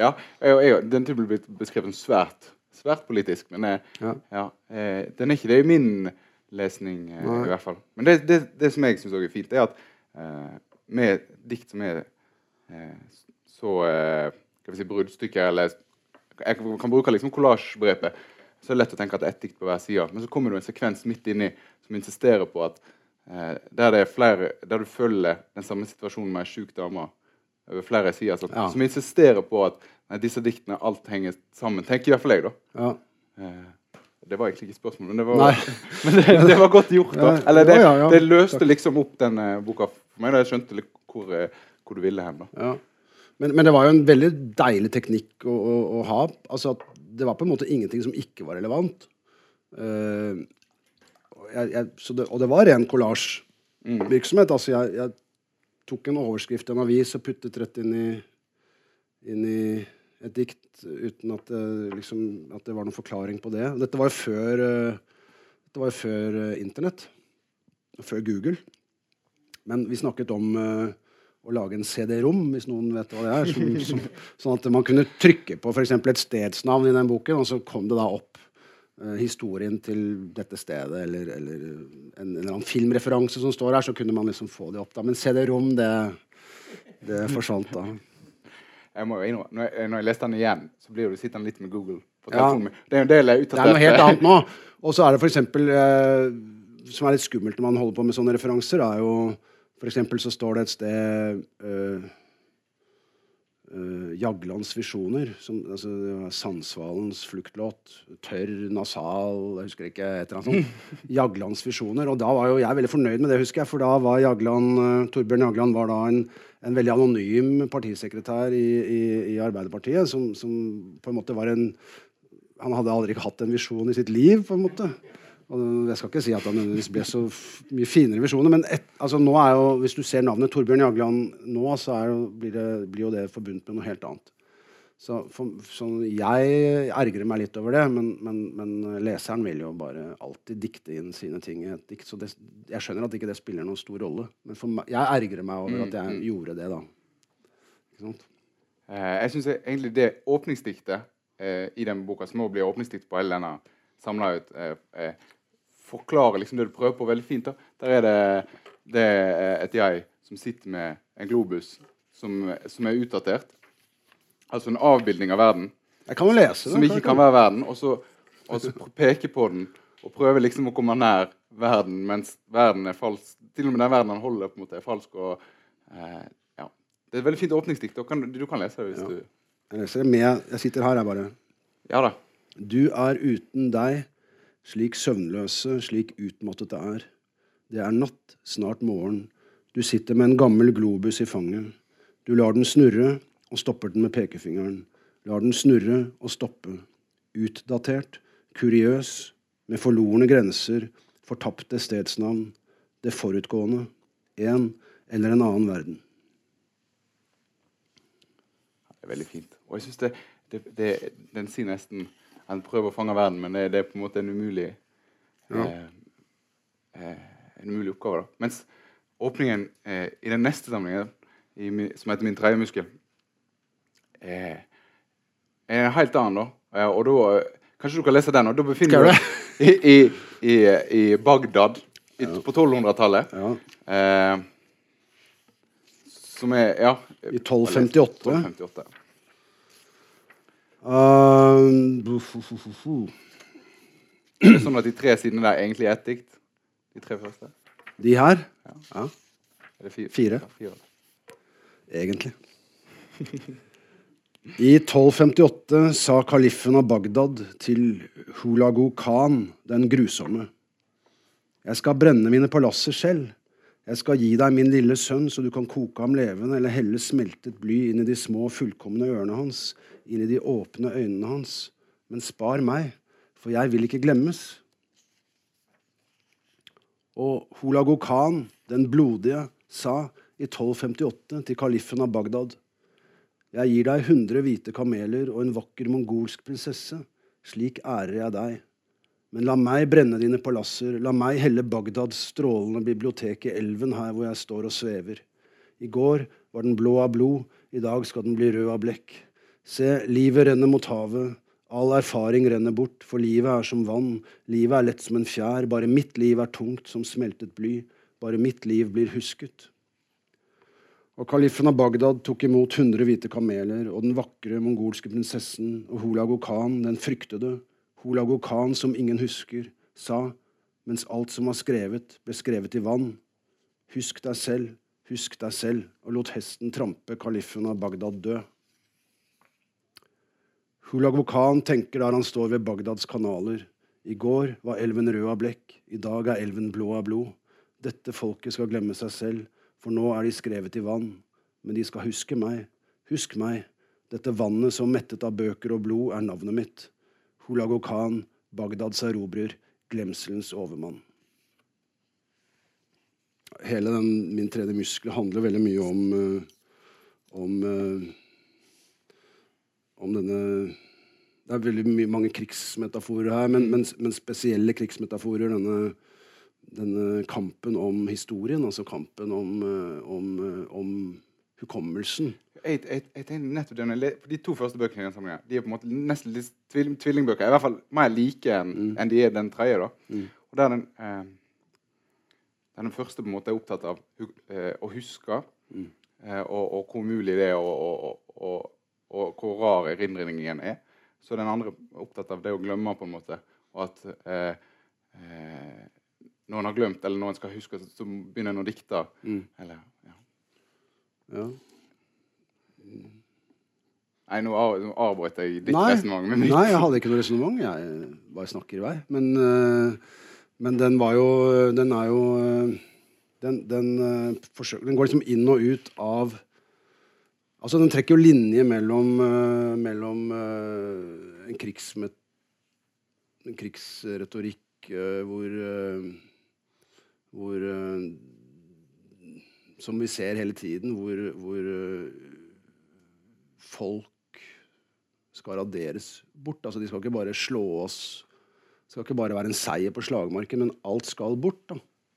Ja, jeg, jeg, den typen blir beskrevet svært, svært politisk, men jeg, Ja. ja, eh, den er ikke det i min lesning, eh, Nei. i hvert fall. Men det, det, det som jeg syns er fint, er at uh, med dikt som er uh, så eh, skal vi si, bruddstykker, eller jeg kan bruke liksom kollasjbegrepet, så er det lett å tenke at det er ett dikt på hver side. Men så kommer det en sekvens midt inni som insisterer på at eh, der det er flere, der du følger den samme situasjonen med ei sjuk dame over flere sider, sånn, Ja. som insisterer på at nei, disse diktene, alt henger sammen. Tenker i hvert fall jeg, da. Ja. Eh, det var egentlig ikke spørsmål, men det var, men det, det var godt gjort. da. Eller det, det løste liksom opp den eh, boka for meg. da Jeg skjønte hvor, eh, hvor du ville hen. da. Ja. Men, men det var jo en veldig deilig teknikk å, å, å ha. Altså at det var på en måte ingenting som ikke var relevant. Uh, jeg, jeg, det, og det var ren kollasjvirksomhet. Altså jeg, jeg tok en overskrift i en avis og puttet rett inn i, inn i et dikt uten at det, liksom, at det var noen forklaring på det. Dette var jo før, uh, dette var jo før uh, Internett. Før Google. Men vi snakket om å lage en CD-rom, hvis noen vet hva det er. Som, som, sånn at man kunne trykke på f.eks. et stedsnavn i den boken, og så kom det da opp eh, historien til dette stedet, eller, eller en, en eller annen filmreferanse som står her, så kunne man liksom få det opp. da. Men CD-rom, det, det forsvant da. Jeg må jo innrømme, når jeg, når jeg leste den igjen, så blir du sittende litt med Google. på Ja. telefonen. Det er jo en del jeg Det er noe helt annet nå. Og så er det eksempel, eh, som er litt skummelt når man holder på med sånne referanser, er jo For eksempel så står det et sted uh, uh, Jaglands visjoner. Som, altså, Sandsvalens fluktlåt. Tørr, nasal Jeg husker ikke et eller annet sånt. Jaglands visjoner. Og da var jo jeg veldig fornøyd med det, husker jeg. For da var Jagland, uh, Torbjørn Jagland var da en, en veldig anonym partisekretær i, i, i Arbeiderpartiet, som, som, på en måte var en Han hadde aldri hatt en visjon i sitt liv, på en måte. Og jeg skal ikke si at han nødvendigvis ble så mye finere visjoner, men et, altså nå er jo, hvis du ser navnet Torbjørn Jagland nå, så jo, blir, det, blir, jo det forbundet med noe helt annet. Så, for, så jeg ergrer meg litt over det, men, men, men, leseren vil jo bare alltid dikte inn sine ting i et dikt. Så det, jeg skjønner at ikke det spiller noen stor rolle. Men meg, jeg ergrer meg over at jeg mm, mm. gjorde det, da. Ikke sant? Eh, jeg syns egentlig det åpningsdiktet eh, i den boka, som må bli åpningsdikt på hele denne samla ut, eh, eh forklarer liksom det du prøver på, veldig fint. da. Der er det, det er et jeg som sitter med en globus som, som, er utdatert. Altså en avbildning av verden. Jeg kan lese Som ikke kan være verden. Og så, og så peke på den og prøve liksom å komme nær verden mens verden er falsk. Til og med den verden han holder, på en måte er falsk. og eh, ja. Det er et veldig fint åpningsdikt. Du kan, du kan lese det hvis ja. du Jeg leser med Jeg sitter her, jeg bare. Ja da. Du er uten deg slik søvnløse, slik utmattet det er. Det er natt, snart morgen. Du sitter med en gammel globus i fanget. Du lar den snurre og stopper den med pekefingeren. Lar den snurre og stoppe. Utdatert, kuriøs, med forlorne grenser, fortapte stedsnavn, det forutgående, en eller en annen verden. Det er veldig fint. Og jeg synes det, det, det, den sier nesten han prøver å fange verden, men det, det, er på en måte en umulig ja. eh, eh, en umulig oppgave. da. Mens åpningen eh, i den neste samlingen, i, som heter 'Min tredje muskel', eh, er en helt annen. da. og da Kanskje du kan lese den? og Da befinner du deg i, i, i, i, Bagdad ja. på 1200-tallet. Ja. Eh, som er Ja. I 1258. 1258. Uh, det er sånn at de tre sidene der egentlig er ett dikt? De tre første? De her? Ja. ja. Fire? fire. Ja, fire. Egentlig. I 1258 sa kaliffen av Bagdad til Hulagu Khan den grusomme. Jeg skal brenne mine palasser selv. Jeg skal gi deg min lille sønn, så du kan koke ham levende eller helle smeltet bly inn i de små, fullkomne ørene hans inn i de åpne øynene hans. Men spar meg, for jeg vil ikke glemmes. Og Holago Khan, den blodige, sa i 1258 til kaliffen av Bagdad Jeg gir deg 100 hvite kameler og en vakker mongolsk prinsesse. Slik ærer jeg deg. Men la meg brenne dine palasser, la meg helle Bagdads strålende bibliotek i elven her hvor jeg står og svever. I går var den blå av blod, i dag skal den bli rød av blekk. Se, livet renner mot havet. All erfaring renner bort, for livet er som vann. Livet er lett som en fjær. Bare mitt liv er tungt som smeltet bly. Bare mitt liv blir husket. Og Kalifen av Bagdad tok imot hundre hvite kameler og den vakre mongolske prinsessen og Hulago Khan, den fryktede, Hulago Khan som ingen husker, sa, mens alt som var skrevet, ble skrevet i vann, husk deg selv, husk deg selv, og lot hesten trampe kaliffen av Bagdad dø. Hulagu Khan tenker der han står ved Bagdads kanaler. I går var elven rød av blekk, i dag er elven blå av blod. Dette folket skal glemme seg selv, for nå er de skrevet i vann. Men de skal huske meg, husk meg, dette vannet som mettet av bøker og blod, er navnet mitt. Hulagu Khan, Bagdads erobrer, glemselens overmann. Hele den Min tredje muskel handler veldig mye om, uh, om uh, om denne Det er veldig mye, mange krigsmetaforer her, men, men, men spesielle krigsmetaforer. Denne, denne, kampen om historien, altså kampen om, eh, om, eh, om hukommelsen. Jeg, jeg, jeg tenker nettopp det, De to første bøkene i den sammenhengen, de er på en måte nesten litt tvil, tvillingbøker. I hvert fall mer like enn mm. en de er den tredje. Mm. Og der den, eh, den første på en måte er opptatt av eh, å huske, mm. eh, og, og, hvor mulig det er og, og, og hvor rar erindringen er. Så den andre er opptatt av det å glemme, på en måte. Og at eh, eh, når en har glemt, eller når en skal huske, så begynner en å dikte. Mm. Eller, ja. ja. Nei, nå av- nå avbrøt jeg ditt resonnement nei, jeg hadde ikke noe resonnement. Jeg bare snakker i vei. Men, eh, men den var jo Den er jo eh, Den, den, eh, den går liksom inn og ut av Altså, den trekker jo linje mellom, mellom en krigsmet... En krigsretorikk hvor Hvor Som vi ser hele tiden, hvor, hvor folk skal raderes bort. Altså, de skal ikke bare slå oss Det skal ikke bare være en seier på slagmarken, men alt skal bort. da.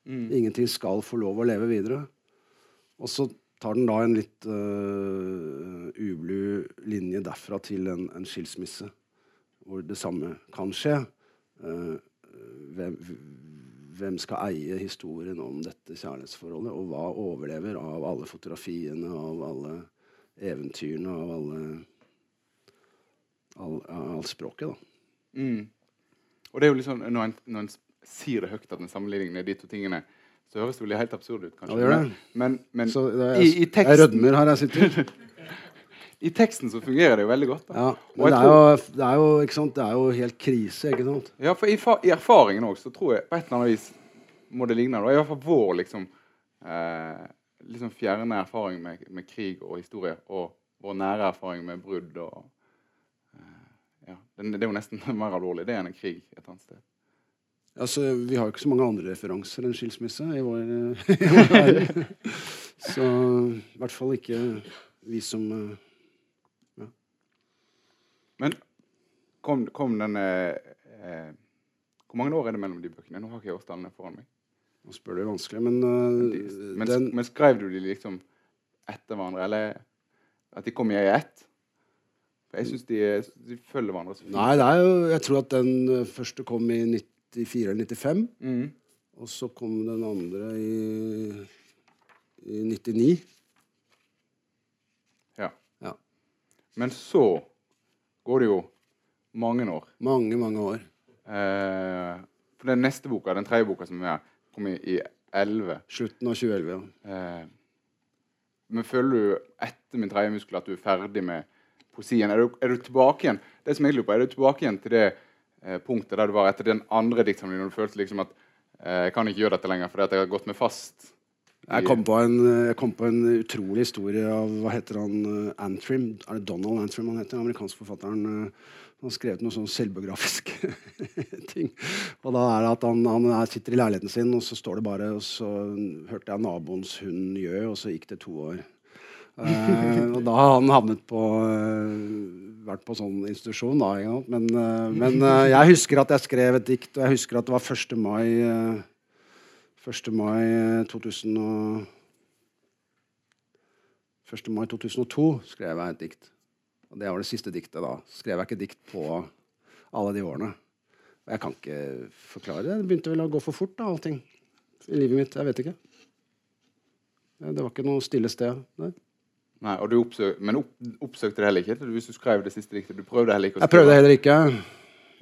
Ingenting skal få lov å leve videre. Og så tar den da en litt uh, ublu linje derfra til en, en skilsmisse, hvor det samme kan skje. Uh, hvem, hvem skal eie historien om dette kjærlighetsforholdet, og hva overlever av alle fotografiene, av alle eventyrene, av alle all, språket, da. Mm. Og det er jo liksom, når en, når en sier det høyt at en sammenligner de to tingene, så høres det jo helt absurd ut, kanskje. Ja, det gjør det. Men, men er, i, i, jeg rødmer her jeg sitter. i teksten så fungerer det jo veldig godt. Da. Ja, men det er, jo, det, er jo, ikke sant? det er jo helt krise, ikke sant? Ja, for i, i erfaringen òg, så tror jeg på et eller annet vis må det ligne. Da. I hvert fall vår liksom, eh, liksom fjerne erfaring med, med krig og historie, og vår nære erfaring med brudd og eh, ja, det, det er jo nesten mer alvorlig det enn en krig et annet sted. Altså, vi har jo ikke så mange andre referanser enn skilsmisse i vår, i vår verden. Så i hvert fall ikke vi som ja. Men kom, kom den eh, eh, Hvor mange år er det mellom de bøkene? Nå har ikke jeg årstallene foran meg. Nå spør du vanskelig, men, eh, De, men, den, men skrev du de liksom etter hverandre, eller at de kom i ett? For jeg syns de, de følger hverandre så fint. Nei, det er jo Jeg tror at den eh, første kom i 94 eller 95. Mm. Og så kom den andre i, i 99. Ja. Ja. Men så går det jo mange år. Mange, mange år. Eh, for den neste boka, den tredje boka som er her, kom i, i 11. Slutten av 2011, ja. Eh, men føler du etter min tredje muskel at du er ferdig med poesien? Er du, er du tilbake igjen det som jeg lurer på, er du tilbake igjen til det eh, punktet der du var etter den andre diktsamlingen, når du følte liksom at eh, jeg kan ikke gjøre dette lenger fordi at jeg har gått meg fast? Jeg kom, på en, jeg kom på en utrolig historie av hva heter han, eh, Antrim. Er det Donald Antrim han heter? amerikansk forfatteren. Han har skrevet noen sånn selvbiografiske ting. Og da er det at han, han er, sitter i leiligheten sin, og så står det bare Og så hørte jeg naboens hund gjø, og så gikk det to år. Eh, og da har han havnet på eh, vært på sånn institusjon, da. ikke? Men, eh, men eh, jeg husker at jeg skrev et dikt, og jeg husker at det var 1. mai eh, 1. mai eh, 2000 og 1. mai 2002 skrev jeg et dikt. Og det var det siste diktet da. Skrev jeg ikke dikt på alle de årene. Og jeg kan ikke forklare det. Det begynte vel å gå for fort, da, allting. I livet mitt. Jeg vet ikke. Det var ikke noe stille sted. Nei. Nei, og du oppsøk, men opp, oppsøkte det heller ikke hvis du skrev det siste diktet? Du prøvde heller ikke å skrive? Jeg prøvde heller ikke.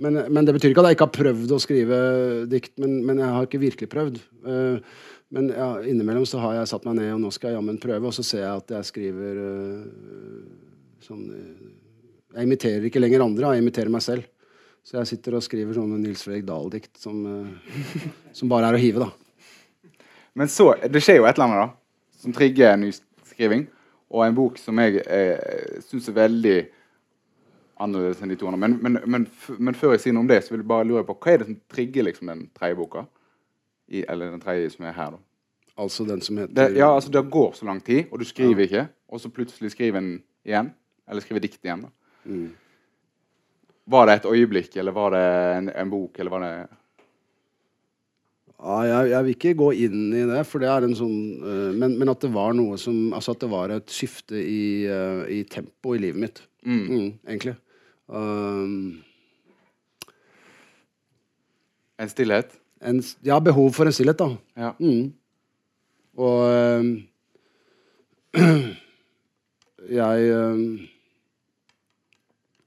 Men, men det betyr ikke at jeg ikke har prøvd å skrive dikt. Men, men jeg har ikke virkelig prøvd. Uh, men ja, innimellom så har jeg satt meg ned, og nå skal jeg jammen prøve. Og så ser jeg at jeg skriver eh, sånn eh, Jeg imiterer ikke lenger andre, jeg imiterer meg selv. Så jeg sitter og skriver sånne Nils Fredrik Dahl-dikt som, eh, som bare er å hive, da. Men så, det skjer jo et eller annet da, som trigger nyskriving. Og en bok som jeg eh, syns er veldig annerledes enn de to andre. Men, men, men, men før jeg sier noe om det, så vil jeg bare lure på hva er det som trigger liksom, den tredje boka? I, eller den tredje som er her, da. Altså den som heter Det, ja, altså det går så lang tid, og du skriver ikke. Og så plutselig skriver en igjen. Eller skrive dikt igjen. da. Mm. Var det et øyeblikk, eller var det en, en bok, eller var det Ja, jeg, jeg vil ikke gå inn i det, for det er en sånn uh, men, men at det var noe som Altså at det var et skifte i, uh, i tempo i livet mitt. Mm, egentlig. Um, en stillhet? en, ja, behov for en stillhet, da. Ja. Mm. Og um, jeg um,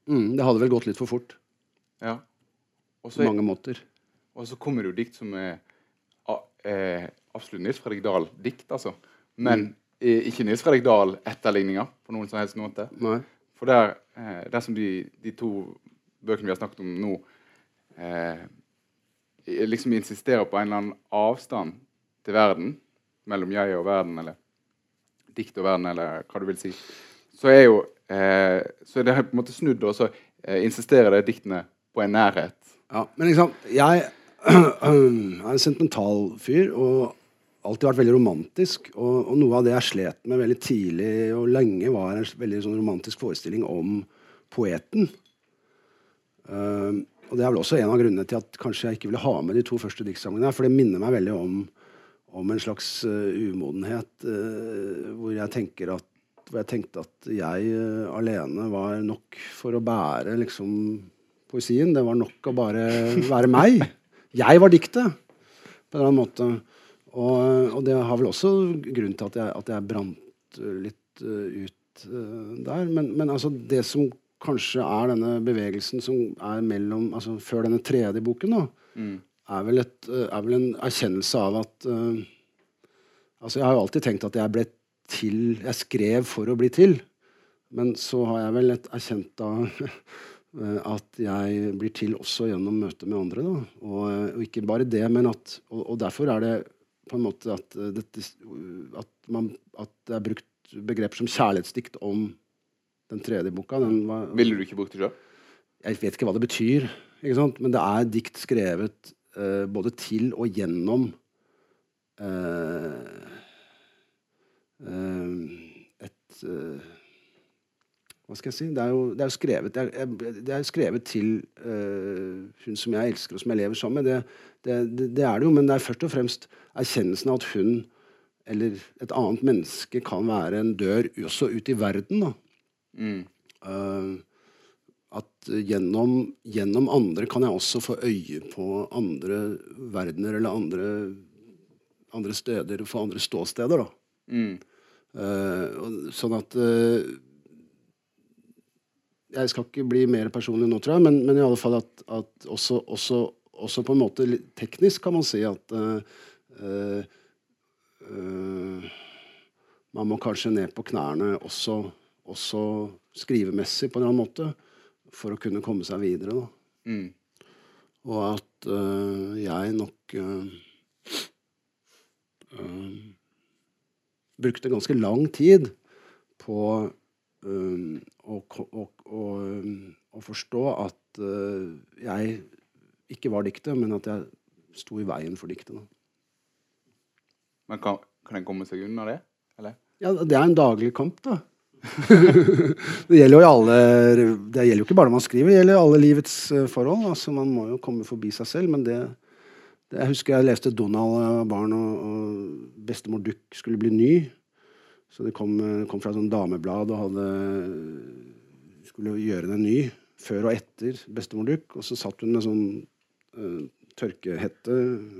mm, Det hadde vel gått litt for fort ja. Også, på mange måter. og så kommer det jo dikt som er eh, absolutt Nils Fredrik Dahl-dikt, altså. Men Mm. ikke Nils Fredrik Dahl-etterligninger på noen som helst måte. Nei. For der, eh, dersom de, de to bøkene vi har snakket om nå, eh, liksom insisterer på en eller annen avstand til verden, mellom jeg og verden, eller dikt og verden, eller hva du vil si, så er jo eh, så det det på en måte snudd, og så eh, insisterer det diktene på en nærhet. Ja, men liksom, jeg er en sentimental fyr og alltid vært veldig romantisk. Og, og, noe av det jeg slet med veldig tidlig og lenge, var en veldig sånn romantisk forestilling om poeten. Uh, og det er vel også en av grunnene til at kanskje jeg ikke ville ha med de to første diktsamlingene. For det minner meg veldig om, om en slags uh, umodenhet uh, hvor, jeg tenker at, hvor jeg tenkte at jeg alene var nok for å bære liksom poesien. Det var nok å bare være meg. Jeg var diktet, på en eller annen måte. Og, og, det har vel også grunn til at jeg, at jeg brant litt uh, ut uh, der. Men, men, altså det som kanskje er denne bevegelsen som er mellom altså Før denne tredje boken, da, mm. er, vel et, uh, er, vel en erkjennelse av at Altså jeg har jo alltid tenkt at jeg ble til Jeg skrev for å bli til. Men så har jeg vel et erkjent da at jeg blir til også gjennom møtet med andre. Da. Og, og ikke bare det, men at og, og derfor er det på en måte at, eh, dette, at, man, at det er brukt begreper som kjærlighetsdikt om den tredje boka. Den var, Ville du ikke brukt det sjøl? Jeg vet ikke hva det betyr. Men det er dikt skrevet uh, både til og gjennom uh, et hva skal jeg si? Det er jo, det er jo skrevet, det er, det er skrevet, til uh, hun som jeg elsker, og som jeg lever sammen med. Det, det, er det jo, men det er først og fremst erkjennelsen av at hun eller et annet menneske kan være en dør også ut i verden. Mm. Uh, at gjennom, gjennom, andre kan jeg også få øye på andre verdener eller andre, andre steder, få andre ståsteder. Mm. Uh, sånn at uh, jeg skal ikke bli mer personlig nå, tror jeg, men, men i alle fall at, at også, også, også, på en måte teknisk kan man si at uh, Man må kanskje ned på knærne også, også, skrivemessig på en eller annen måte for å kunne komme seg videre. Mm. Og at jeg nok brukte ganske lang tid på um, å, å, å, å, forstå at uh, jeg ikke var diktet, men at jeg sto i veien for diktet. Men kan, kan en komme seg unna det? Eller? Ja, det er en daglig kamp, da. det gjelder jo alle Det gjelder jo ikke bare når man skriver, det gjelder alle livets uh, forhold. Altså, man må jo komme forbi seg selv, men det Jeg husker jeg leste Donald var barn, og, og bestemor Duck skulle bli ny. Så det kom, eh, kom fra et dameblad og hadde, skulle gjøre den ny før og etter bestemor Duck. Og så satt hun med sånn uh, tørkehette,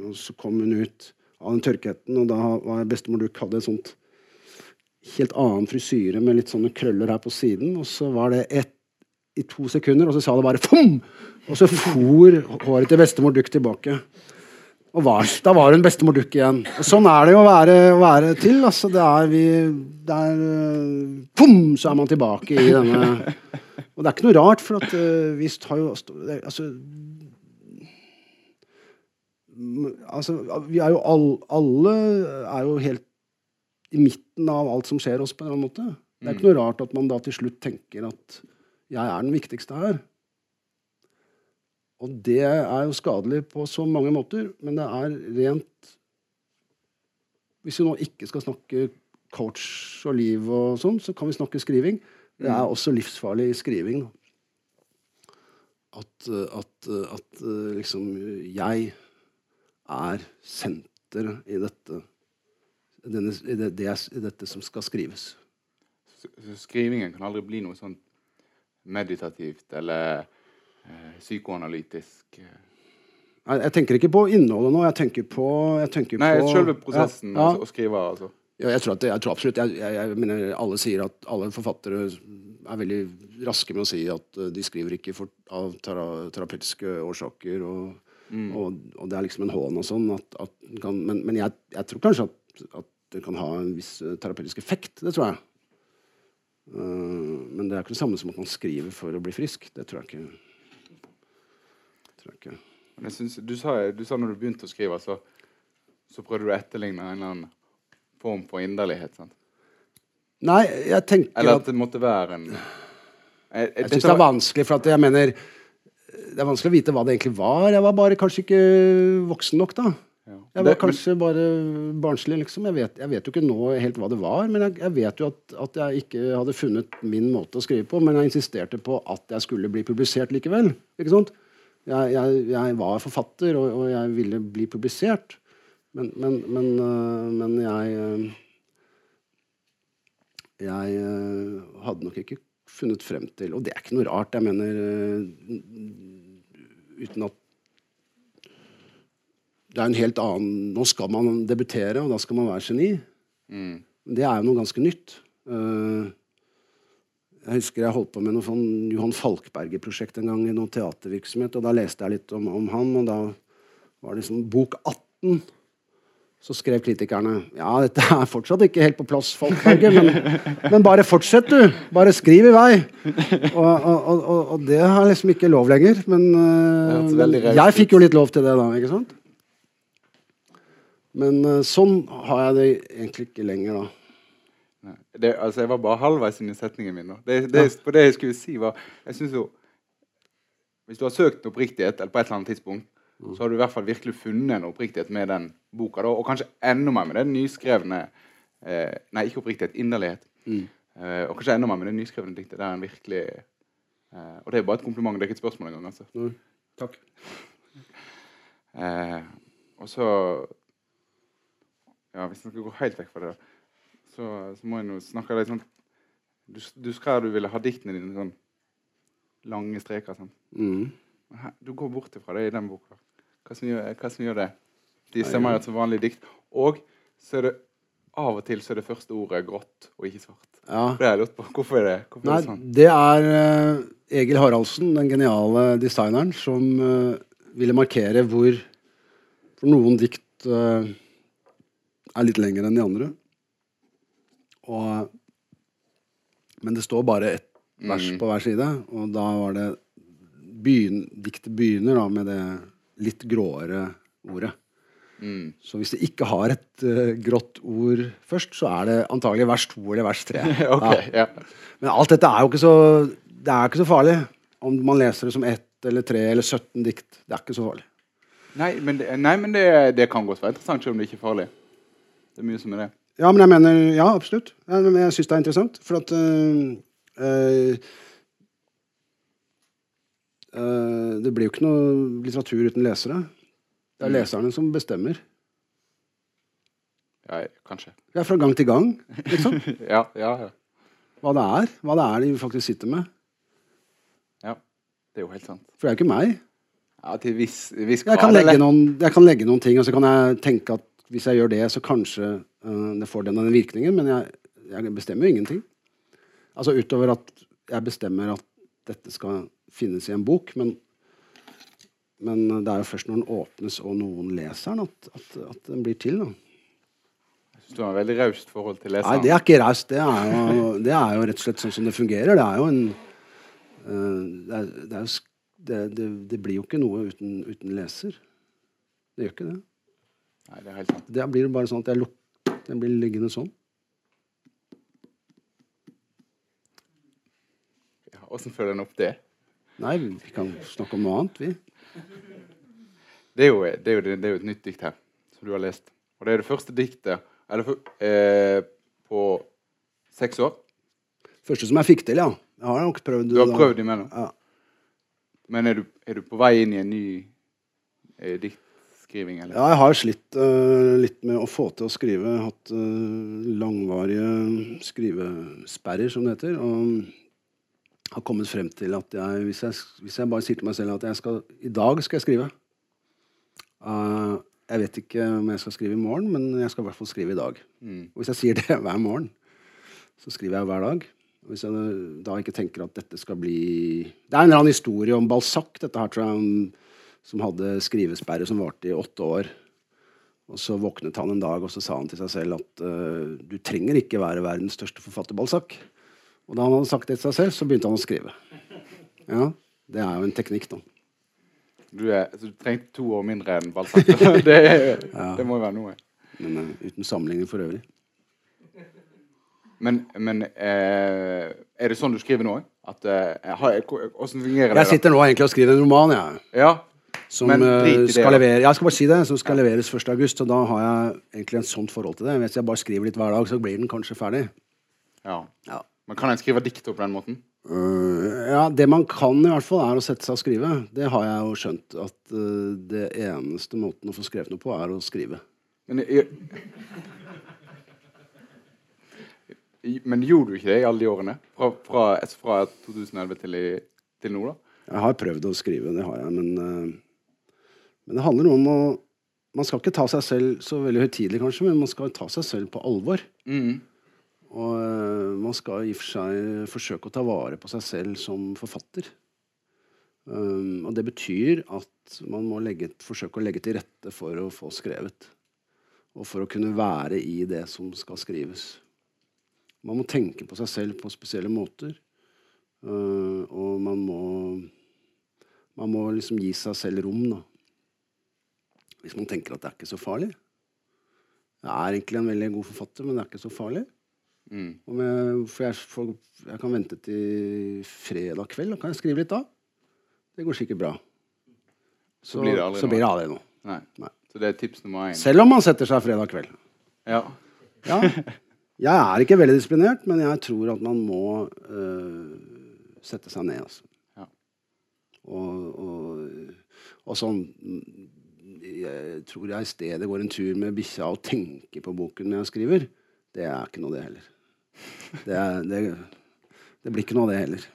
og så kom hun ut av den tørkehetten, og da var bestemor Duck hadde et sånt helt annen frisyre med litt sånne krøller her på siden. Og så var det ett i to sekunder, og så sa det bare fom! Og så for håret til bestemor Duck tilbake. Og var, da var hun bestemor Duck igjen. Og sånn er det jo å være, være til. Altså, det er vi det er, Pum! Så er man tilbake i denne Og det er ikke noe rart, for at uh, vi har jo Altså Altså, vi er jo all, alle er jo helt i midten av alt som skjer oss, på en eller annen måte. Det er ikke noe rart at man da til slutt tenker at jeg er den viktigste her. Og det er jo skadelig på så mange måter, men det er rent Hvis vi nå ikke skal snakke coach og liv og sånn, så kan vi snakke skriving. Det er også livsfarlig i skriving. At, at, at liksom jeg er senteret i dette denne, i, det, det, i dette som skal skrives. Så, så skrivingen kan aldri bli noe sånn meditativt eller psykoanalytisk eh. jeg, jeg, tenker ikke på innholdet nå. Jeg tenker på, jeg tenker Nei, på, selve prosessen ja, ja. å skrive. Altså. Ja, jeg, tror det, jeg, tror absolutt jeg, jeg, mener Alle sier at alle forfattere er veldig raske med å si at eh, de skriver ikke for, av tera, terapeutiske årsaker. Og, mm. og, og, det er liksom en hån og sånn. At, at kan, men, men jeg, tror kanskje at, at, det kan ha en viss terapeutisk effekt. Det tror jeg. Uh, men det er ikke det samme som at man skriver for å bli frisk. Det tror jeg ikke. Men jeg synes, du, sa, du sa når du begynte å skrive, så, så prøvde du å etterligne en eller annen form for inderlighet. sant? Nei, jeg tenker Eller at det måtte være en jeg, jeg, Jeg syns det er vanskelig, for at jeg mener Det er vanskelig å vite hva det egentlig var. Jeg var bare kanskje ikke voksen nok, da. ja. Jeg var Det- kanskje bare barnslig, liksom. Jeg vet, jeg vet jo ikke nå helt hva det var, men jeg, jeg vet jo at, at jeg ikke hadde funnet min måte å skrive på, men jeg insisterte på at jeg skulle bli publisert likevel. Ikke sant? Jeg, jeg, jeg var forfatter, og, og jeg ville bli publisert. Men, men, men, øh, men jeg øh, Jeg øh, hadde nok ikke funnet frem til Og det er ikke noe rart. Jeg mener Uten at det er en helt annen Nå skal man debutere, og da skal man være geni. Mm. Det er jo noe ganske nytt. Eh, jeg husker jeg holdt på med noe sånn Johan Falkberger-prosjekt en gang i noen teatervirksomhet, og da leste jeg litt om, om han, og da var det sånn bok 18. Så skrev kritikerne ja, dette er fortsatt ikke helt på plass, Falkberger, men, men bare fortsett, du. Bare skriv i vei. Og, og, og, og, det har liksom ikke lov lenger. Men, men jeg fikk jo litt lov til det da, ikke sant? Men eh, sånn har jeg det egentlig ikke lenger, da. Det, altså, jeg var bare halvveis inn i setningen min. nå. Det, det, på det jeg skulle si, var jeg synes jo, Hvis du har søkt en oppriktighet eller på et eller annet tidspunkt, så har du i hvert fall virkelig funnet en oppriktighet med den boka. Da, og kanskje enda mer med den nyskrevne eh, Nei, ikke oppriktighet, inderlighet. Eh, og kanskje enda mer med det nyskrevne diktet. Der en virkelig eh, Og det er bare et kompliment, det er ikke et spørsmål engang. altså. Mm. Takk. Eh, og så Ja, hvis en skal gå helt vekk fra det, så, så må en jo snakke litt sånn Du, du skrev du ville ha diktene dine sånn lange streker. sånn. Mm. Her, du går bort ifra det i den boka. Hva som gjør, hva som gjør det? De stemmer jo som vanlige dikt. Og så er det av og til så er det første ordet grått og ikke svart. Ja. Det har jeg lurt på. Hvorfor er det, hvorfor Nei, er det sånn? det er uh, Egil Haraldsen, den geniale designeren, som uh, ville markere hvor For noen dikt uh, er litt lengre enn de andre. Og, men det står bare ett vers Mm. på hver side, og da var det begyn, Diktet begynner da med det litt gråere ordet. Mm. Så hvis det ikke har et uh, grått ord først, så er det antagelig vers to eller vers tre. okay, Ja. ja. Men alt dette er jo ikke så Det er ikke så farlig om man leser det som ett eller tre eller 17 dikt. Det er ikke så farlig. Nei, men, det, nei, men det, det kan godt være interessant, selv om det ikke er farlig. Det er mye som er det. Ja, men jeg mener Ja, absolutt. Jeg, jeg syns det er interessant, for at øh, øh, Det blir jo ikke noe litteratur uten lesere. Det er Mm. leserne som bestemmer. Ja, kanskje. Er fra gang til gang, liksom. ja, ja, ja. Hva det er. Hva det er de faktisk sitter med. ja. Det er jo helt sant. For det er jo ikke meg. Ja, til viss, viss Jeg kan, noen, jeg kan legge noen ting, og så kan jeg tenke at hvis jeg gjør det, så kanskje uh, det får den og den virkningen, men jeg, jeg bestemmer jo ingenting. Altså utover at jeg bestemmer at dette skal finnes i en bok, men, men det er jo først når den åpnes og noen leser den, at, at, at den blir til. Da. Jeg du har veldig raust forhold til Nei, det er ikke raust. Det, det er jo rett og slett sånn som det fungerer. Det er jo en øh, det, er, det, er jo, det, det, det blir jo ikke noe uten, uten leser. Det gjør ikke det. Nei, det er helt sant. Da blir det bare sånn at jeg luk den blir liggende sånn. Ja, Åssen følger den opp det? Nei, vi kan snakke om noe annet, vi. Det er, jo, det, er jo, det er jo et nytt dikt her, som du har lest. Og det er det første diktet eller, eh, på seks år. Første som jeg fikk til, ja. Jeg har nok prøvd Du har da. prøvd imellom. Ja. Men er du, er du på vei inn i en ny eh, diktskriving, eller? ja, jeg har slitt uh, litt med å få til å skrive. Hatt uh, langvarige skrivesperrer, som det heter. Og har kommet frem til at jeg hvis, jeg, hvis jeg bare sier til meg selv at jeg skal, i dag skal jeg skrive uh, Jeg vet ikke om jeg skal skrive i morgen, men jeg skal i hvert fall skrive i dag. Mm. Og hvis jeg sier det hver morgen, så skriver jeg hver dag. Hvis jeg da ikke tenker at dette skal bli Det er en eller annen historie om Balzac, dette her, tror jeg, som hadde skrivesperre som varte i åtte år. Og så våknet han en dag og så sa han til seg selv at uh, du trenger ikke være verdens største forfatter, Balzac. Og da han hadde sagt det til seg selv, så begynte han å skrive. Ja, Det er jo en teknikk, da. Du, er, så du trengte to år mindre enn Balzac. det, ja. det må jo være noe. Men uh, uten sammenligning for øvrig. Men, men eh, er det sånn du skriver nå? òg? eh, hvordan fungerer det? Jeg sitter nå egentlig og skriver en roman, jeg. Ja, Som eh, det, skal levere Jeg skal bare si det, som skal leveres 1. august. Og da har jeg egentlig en sånt forhold til det. Hvis jeg bare skriver litt hver dag, så blir den kanskje ferdig. ja. Ja. Men kan en skrive dikt på den måten? Uh, ja, Det man kan, i hvert fall, er å sette seg og skrive. Det har jeg jo skjønt. At uh, det eneste måten å få skrevet noe på, er å skrive. Men, jeg, men gjorde du ikke det i alle de årene? Fra, fra, fra 2011 til, til nå, da? Jeg har prøvd å skrive, det har jeg, men, øh, men det handler om å Man skal ikke ta seg selv så veldig høytidelig, kanskje, men man skal ta seg selv på alvor. Mm. Og øh, man skal i og for seg forsøke å ta vare på seg selv som forfatter. Um, og det betyr at man må legge, forsøke å legge til rette for å få skrevet. Og for å kunne være i det som skal skrives. Man må tenke på seg selv på spesielle måter. Uh, og man må, man må liksom gi seg selv rom, da. Hvis man tenker at det er ikke så farlig. Jeg er egentlig en veldig god forfatter, men det er ikke så farlig. Mm. Jeg, for jeg, for, jeg kan vente til fredag kveld, da kan jeg skrive litt da. Det går sikkert bra. Så, blir det aldri så blir det aldri noe. Nei. Nei. Så det er tips nummer én. Selv om man setter seg fredag kveld. Ja. Ja. Jeg er ikke veldig disiplinert, men jeg tror at man må øh, sette seg ned. Altså. Ja. Og, og, og sånn Jeg tror jeg i stedet går en tur med bikkja og tenker på boken når jeg skriver. Det er ikke noe, det heller. Det, er, det, det blir ikke noe av det heller.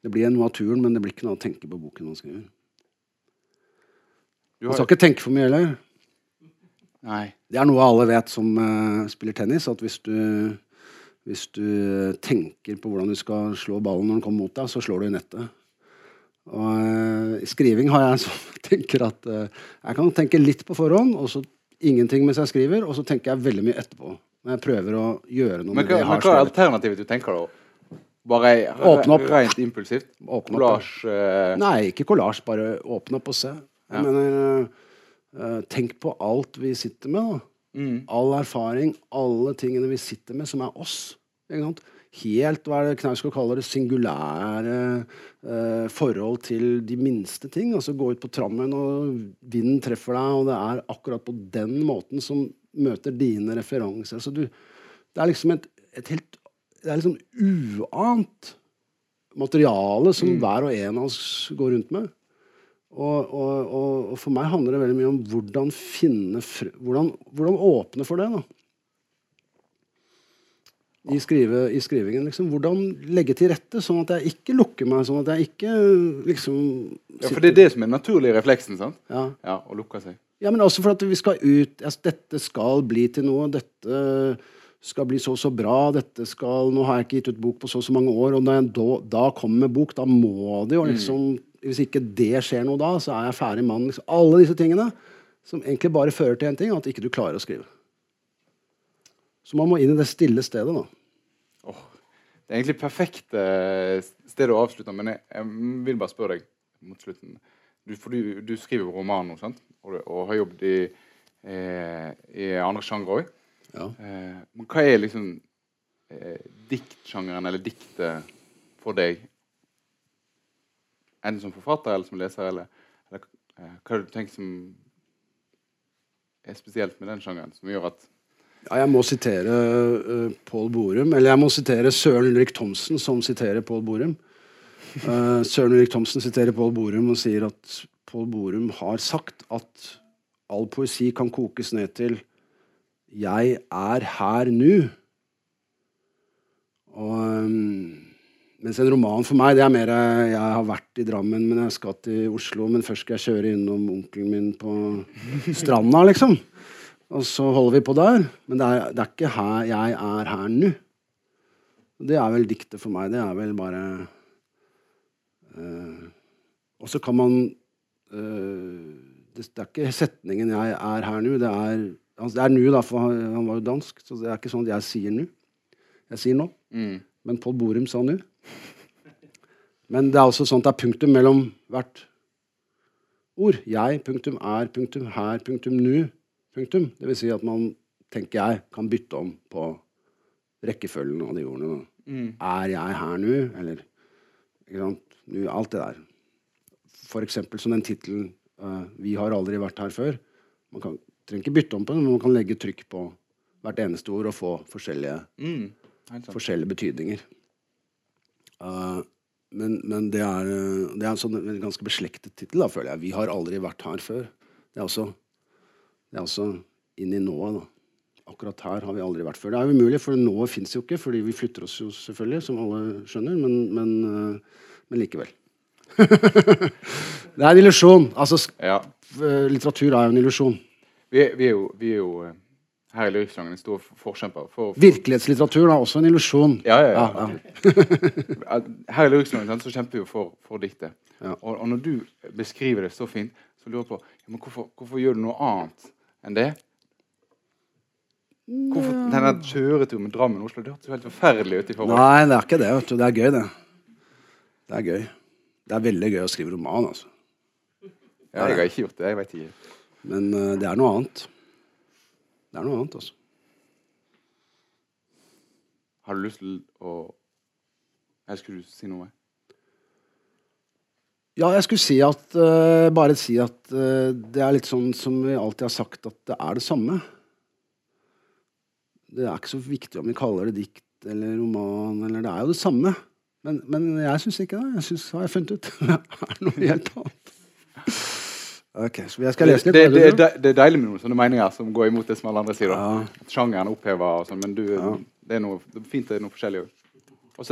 Det blir noe av turen, men det blir ikke noe av å tenke på boken man skriver. Du Man skal ikke tenke for mye heller. nei. Det er noe alle vet som uh, spiller tennis, at hvis du, hvis du tenker på hvordan du skal slå ballen når den kommer mot deg, så slår du i nettet. Og eh, i skriving har jeg sånn tenker at eh, jeg kan tenke litt på forhånd, og så ingenting mens jeg skriver, og så tenker jeg veldig mye etterpå. Når jeg prøver å gjøre noe Men med det jeg men har hva er alternativet du tenker, da? Bare Åpne opp. rent impulsivt? Åpne opp. Collage eh, Nei, ikke kollasj, bare åpne opp og se. Jeg Ja. mener, eh, eh, tenk på alt vi sitter med, da. Mm. All erfaring, alle tingene vi sitter med, som er oss. Helt hva er det Knausgård kaller det, singulære eh, forhold til de minste ting. Altså gå ut på trammen, og vinden treffer deg, og det er akkurat på den måten som møter dine referanser. Altså du, det er liksom et, et helt Det er liksom uant materiale som hver og en av oss går rundt med. Og, og, og, for meg handler det veldig mye om hvordan finne hvordan, hvordan åpne for det. da. I, skrive, I skrivingen. liksom. Hvordan legge til rette, sånn at jeg ikke lukker meg. Sånn at jeg ikke liksom Ja, for det er det som er den naturlige refleksen, sant? Ja. Ja, Å lukke seg. Ja, men også for at vi skal ut altså, Dette skal bli til noe. Dette skal bli så og så bra. Dette skal Nå har jeg ikke gitt ut bok på så og så mange år, og når jeg da, da kommer med bok, da må det jo liksom Hvis ikke det skjer noe da, så er jeg ferdig mann. Liksom. Alle disse tingene som egentlig bare fører til én ting, at ikke du klarer å skrive. Så man må inn i det stille stedet, da. Oh, det er egentlig perfekt eh, sted å avslutte, men jeg, jeg vil bare spørre deg mot slutten. Du, for du, du skriver roman nå, sant? Og, og har jobbet i, eh, i andre sjangre òg. Ja. Eh, men hva er liksom eh, diktsjangeren, eller diktet, for deg? Enten som forfatter eller som leser, eller, eller eh, hva det du tenker som er spesielt med den sjangeren, som gjør at Ja, jeg må sitere uh, Pål Borum. Eller jeg må sitere Søren Ulrik Thomsen, som siterer Pål Borum. Uh, Søren Ulrik Thomsen siterer Pål Borum og sier at Pål Borum har sagt at all poesi kan kokes ned til 'Jeg er her nu'. Og, um, mens en roman for meg, det er mer eh, Jeg har vært i Drammen, men jeg skal til Oslo. Men først skal jeg kjøre innom onkelen min på stranda, liksom. Og så holder vi på der. Men det er, det er ikke her jeg er her nå. Det er vel diktet for meg. Det er vel bare øh, Og så kan man øh, det, det er ikke setningen 'jeg er her nå'. Det er, altså, det er nu, da, for han, han var jo dansk. Så det er ikke sånn at jeg sier nå. Jeg sier nå. mm, Men Pål Borum sa nu. Men det er også sånn at det er punktum mellom hvert ord. Jeg, punktum, er, punktum, her, punktum, nu, punktum. Det vil si at man, tenker jeg, kan bytte om på rekkefølgen av de ordene. Mm. Er jeg her nå, eller ikke sant? Nu, alt det der. For eksempel som den tittelen uh, 'Vi har aldri vært her før'. Man kan, trenger ikke bytte om på den, men man kan legge trykk på hvert eneste ord og få forskjellige, Mm. Forskjellige betydninger. Eh, men, men det er, eh, det er en sånn en ganske beslektet tittel, føler jeg. 'Vi har aldri vært her før'. Det er også, det er også inn i nået, da. Akkurat her har vi aldri vært før. Det er jo umulig, for nået fins jo ikke, fordi vi flytter oss jo selvfølgelig, som alle skjønner, men, men, eh, men likevel. det er en illusjon. Altså, Ja. litteratur er jo en illusjon. Vi, vi er jo, vi er jo her i Lyrikksangen en stor forkjemper for, for Virkelighetslitteratur er også en illusjon. Ja, ja, ja. Ja, ja. at Her i Lyrikksangen så kjemper vi jo for, for diktet. Ja. Og, og når du beskriver det så fint, så lurer jeg på ja, men hvorfor, hvorfor gjør du noe annet enn det? Hvorfor denne kjøreturen med Drammen Oslo? Det hørtes jo helt forferdelig ut i forhold. Nei, det er ikke det. vet du. Det er gøy, det. Det er gøy. Det er veldig gøy å skrive roman, altså. Ja, jeg har ikke gjort det. jeg vet ikke. Men uh, det er noe annet. Det er noe annet, altså. Har du lyst til å Jeg skulle si noe? Ja, jeg skulle si at uh, Bare si at uh, det er litt sånn som vi alltid har sagt, at det er det samme. Det er ikke så viktig om vi kaller det dikt eller roman, eller Det er jo det samme. Men, men jeg syns ikke det. Jeg synes, har jeg funnet ut. Det er noe helt annet. Ok, så jeg skal lese litt. det, det, det, det er deilig med noen sånne meninger som går imot det som alle andre sier. Ja. Sjangeren opphever og sånn, men du, det er noe det fint det er noe forskjellig òg. Og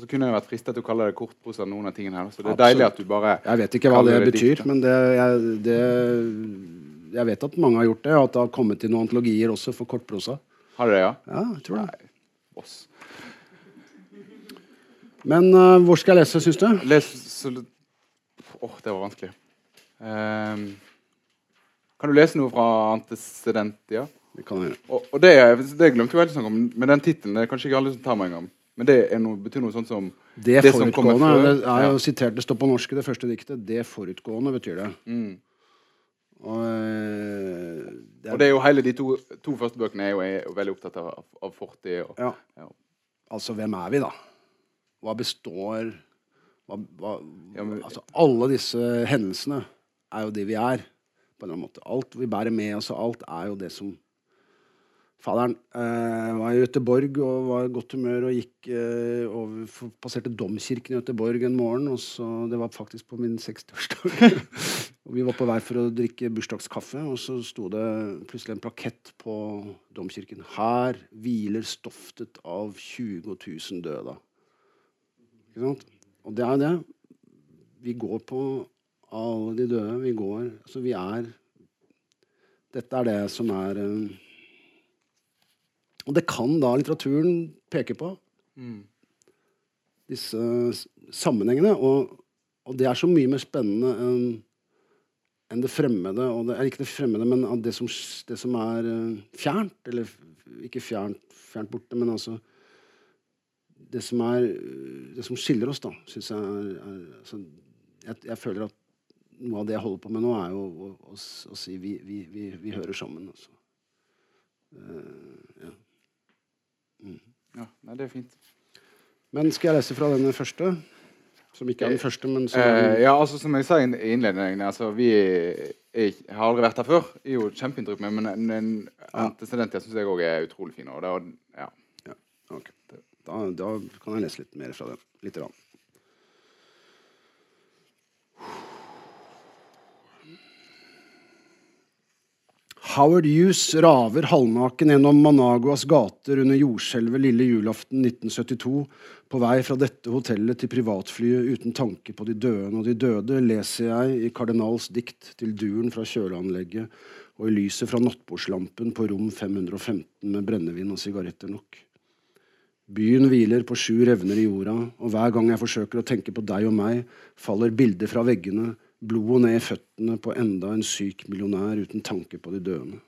så kunne jeg vært fristet til å kalle det kortprosa, noen av tingene her. Så det er deilig at du bare Jeg vet ikke hva det betyr, dikt, men det, jeg, det, jeg vet at mange har gjort det, og at det har kommet til noen antologier også for kortprosa. Har det, ja? Ja, jeg tror det. Nei. Men uh, hvor skal jeg lese, syns du? Les så Åh, det var vanskelig. Ehm, kan du lese noe fra Antecedentia? Det kan jeg. Og, og det, det glemte jeg å snakke om, men den tittelen kanskje ikke alle som tar meg en gang. Men det noe, betyr noe sånt som Det, som kommer før. det er jo sitert, det står på norsk i det første diktet. Det forutgående betyr det. Mm. Og, eh, det er, Og det er jo hele de to, to første bøkene er jo, er jo veldig opptatt av, av fortid. Og, ja. ja. Altså, hvem er vi, da? Hva består hva, hva, Ja, men- altså, Alle disse hendelsene er jo det vi er, på en eller annen måte. Alt vi bærer med oss, og alt er jo det som Faderen eh, var i Göteborg og var i godt humør og gikk eh, over, passerte domkirken i Göteborg en morgen. Og så, det var faktisk på min 60-årsdag. og vi var på vei for å drikke bursdagskaffe, og så sto det plutselig en plakett på domkirken. Her hviler stoftet av 20 000 døde. Ikke sant? Og det er det. Vi går på alle de døde. Vi går Så vi er Dette er det som er eh, Og det kan da litteraturen peke på. Disse sammenhengene. Og, og det er så mye mer spennende enn enn det fremmede. Og det ikke det fremmede, men det som, det som er eh, fjernt. Eller ikke fjernt, fjernt borte, men altså det som er Det som skiller oss, da, syns jeg er, er altså, jeg, jeg føler at noe av det jeg holder på med nå, er jo å, å, å si vi, vi, vi, vi hører sammen. Altså. Eh, ja. Ja, nei, det er fint. Men skal jeg lese fra denne første? Som ikke er den første, men som Eh, ja, altså Som jeg sa i innledningen, altså, vi jeg har aldri vært her før. Jeg er jo kjempeinntrykk med, men en antecedentia syns jeg òg er utrolig fin. Og det, ja. Ja, okay. Da, da kan jeg lese litt mer fra den. Litt. Rann. Howard Hughes raver halvnaken gjennom Managuas gater under jordskjelvet lille julaften 1972 på vei fra dette hotellet til privatflyet uten tanke på de døende og de døde, leser jeg i Kardinals dikt til duren fra kjøleanlegget og i lyset fra nattbordslampen på rom 515 med brennevin og sigaretter nok. Byen hviler på sju revner i jorda, og hver gang jeg forsøker å tenke på deg og meg, faller bilder fra veggene, blodet ned i føttene på enda en syk millionær uten tanke på de døende.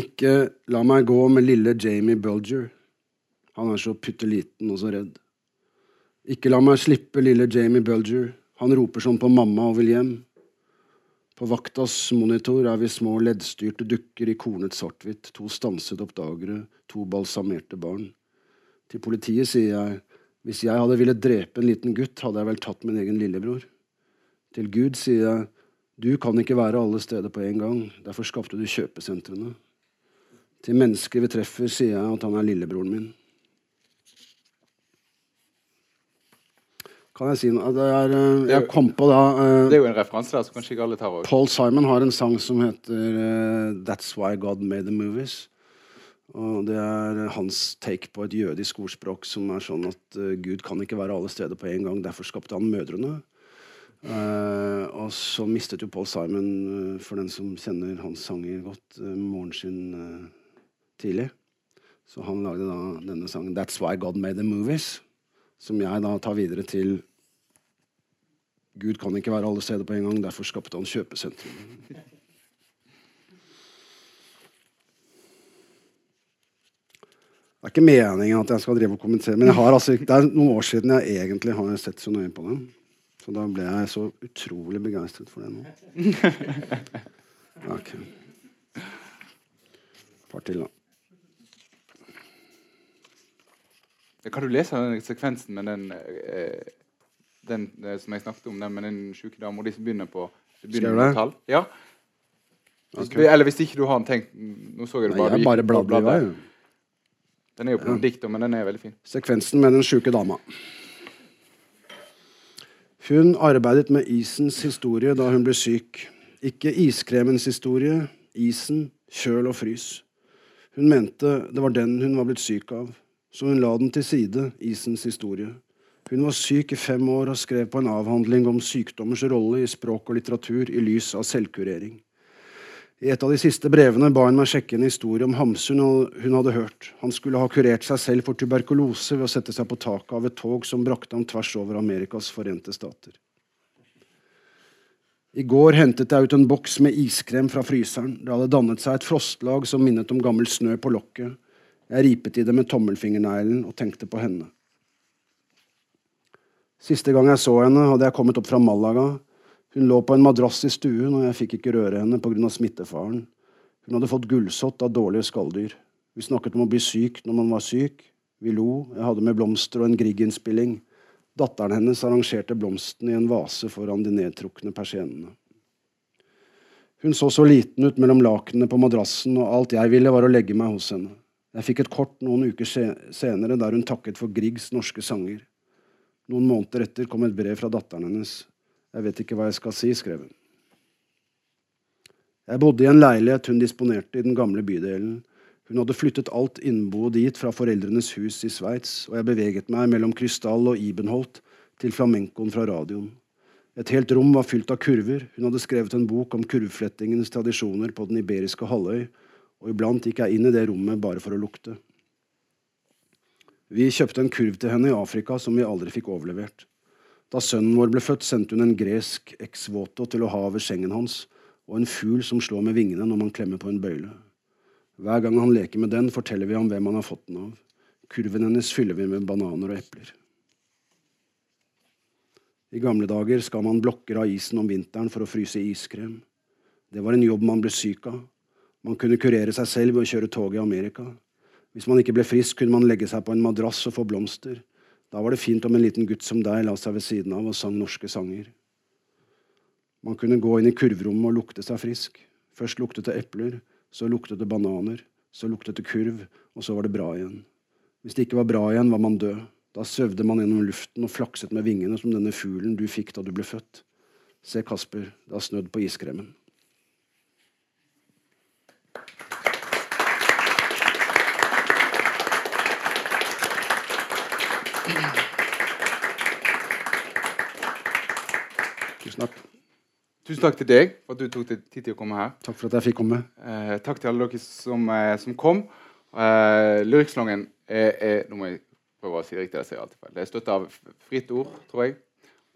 Ikke la meg gå med lille Jamie Bulger. Han er så putte liten og så redd. Ikke la meg slippe lille Jamie Bulger. Han roper sånn på mamma og vil hjem. På vaktas monitor er vi små leddstyrte dukker i kornet svart-hvitt, to stanset oppdagere, to balsamerte barn. Til politiet sier jeg hvis jeg hadde villet drepe en liten gutt, hadde jeg vel tatt min egen lillebror. Til Gud sier jeg du kan ikke være alle steder på en gang, derfor skapte du kjøpesentrene. Til mennesker vi treffer, sier jeg at han er lillebroren min. Kan jeg si noe? Det er, eh, jeg kom på da uh, Det er jo en referanse der så kanskje ikke alle tar over. Paul Simon har en sang som heter uh, That's Why God Made the Movies. Og Det er hans take på et jødisk ordspråk som er sånn at uh, Gud kan ikke være alle steder på en gang. Derfor skapte han mødrene. Og så mistet jo Paul Simon, for den som kjenner hans sanger godt, moren sin tidlig. Så han lagde da denne sangen 'That's Why God Made the Movies', som jeg da tar videre til Gud kan ikke være alle steder på en gang, derfor skapte han kjøpesentrum. Det er ikke meningen at jeg skal drive og kommentere, men altså, det er noen år siden jeg egentlig har sett så nøye på det. Så da ble jeg så utrolig begeistret for det nå. Ok. Par til, da. Kan du lese den sekvensen med den, eh, den eh, som jeg snakket om, den med den sjuke dama de som begynner på begynner med tall? Ja. Hvis, okay. Eller hvis ikke du har tenkt Nå så jeg det bare Nei, jeg bare bladde i vei. Den er jo på ja. dikter, men den er veldig fin. Sekvensen med den sjuke dama. Hun arbeidet med isens historie da hun ble syk. Ikke iskremens historie, isen, kjøl og frys. Hun mente det var den hun var blitt syk av, så hun la den til side, isens historie. Hun var syk i fem år og skrev på en avhandling om sykdommers rolle i språk og litteratur i lys av selvkurering. I et av de siste brevene ba hun meg sjekke en historie om Hamsun hun hadde hørt. Han skulle ha kurert seg selv for tuberkulose ved å sette seg på taket av et tog som brakte ham tvers over Amerikas forente stater. I går hentet jeg ut en boks med iskrem fra fryseren. Det hadde dannet seg et frostlag som minnet om gammel snø på lokket. Jeg ripet i det med tommelfingerneglen og tenkte på henne. Siste gang jeg så henne, hadde jeg kommet opp fra Malaga hun lå på en madrass i stuen, og jeg fikk ikke røre henne pga. smittefaren. Hun hadde fått gullsott av dårlige skalldyr. Vi snakket om å bli syk når man var syk. Vi lo. Jeg hadde med blomster og en Grieg-innspilling. Datteren hennes arrangerte blomstene i en vase foran de nedtrukne persiennene. Hun så så liten ut mellom lakenene på madrassen, og alt jeg ville, var å legge meg hos henne. Jeg fikk et kort noen uker senere der hun takket for Griegs norske sanger. Noen måneder etter kom et brev fra datteren hennes. Jeg vet ikke hva jeg skal si, skrev hun. Jeg bodde i en leilighet hun disponerte i den gamle bydelen. Hun hadde flyttet alt innboet dit fra foreldrenes hus i Sveits, og jeg beveget meg mellom Krystall og Ibenholt til flamencoen fra radioen. Et helt rom var fylt av kurver. Hun hadde skrevet en bok om kurvflettingens tradisjoner på den iberiske halvøy, og iblant gikk jeg inn i det rommet bare for å lukte. Vi kjøpte en kurv til henne i Afrika som vi aldri fikk overlevert. Da sønnen vår ble født, sendte hun en gresk ex-voto til å ha over sengen hans, og en fugl som slår med vingene når man klemmer på en bøyle. Hver gang han leker med den, forteller vi ham hvem han har fått den av. Kurven hennes fyller vi med bananer og epler. I gamle dager skar man blokker av isen om vinteren for å fryse iskrem. Det var en jobb man ble syk av. Man kunne kurere seg selv ved å kjøre tog i Amerika. Hvis man ikke ble frisk, kunne man legge seg på en madrass og få blomster. Da var det fint om en liten gutt som deg la seg ved siden av og sang norske sanger. Man kunne gå inn i kurvrommet og lukte seg frisk. Først luktet det epler, så luktet det bananer, så luktet det kurv, og så var det bra igjen. Hvis det ikke var bra igjen, var man død. Da svevde man gjennom luften og flakset med vingene som denne fuglen du fikk da du ble født. Se, Kasper, det har snødd på iskremmen. Tusen takk. Tusen takk til deg for at du tok deg tid til å komme her. Takk for at jeg fikk komme. Eh, takk til alle dere som, eh, som kom. Eh, Lyrikksalongen er, er, Nå må jeg prøve å si det riktig. Jeg sier alltid feil. Det er støtta av Fritt Ord, tror jeg.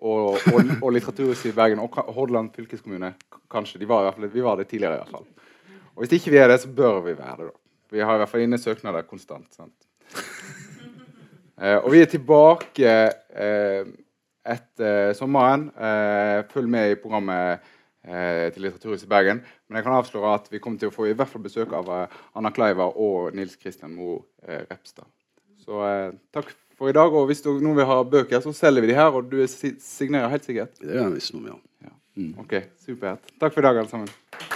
Og, og, og Litteraturhuset i Bergen og Hordaland fylkeskommune. Kanskje. De var i hvert fall, vi var det tidligere, i hvert fall. Og hvis ikke vi er det, så bør vi være det. da. Vi har i hvert fall inne søknader konstant. sant? Eh, og vi er tilbake eh, etter sommeren. Eh, følg med i programmet eh, til Litteraturhuset i Bergen. Men jeg kan avsløre at vi kommer til å få i hvert fall besøk av Anna Kleiva og Nils Kristian Moe Repstad. Så takk for i dag. Og hvis noen vil ha bøker, så selger vi de her. Og du signerer helt sikkert. Det er visst noe, ja. Ok, supert. Takk for i dag, alle sammen.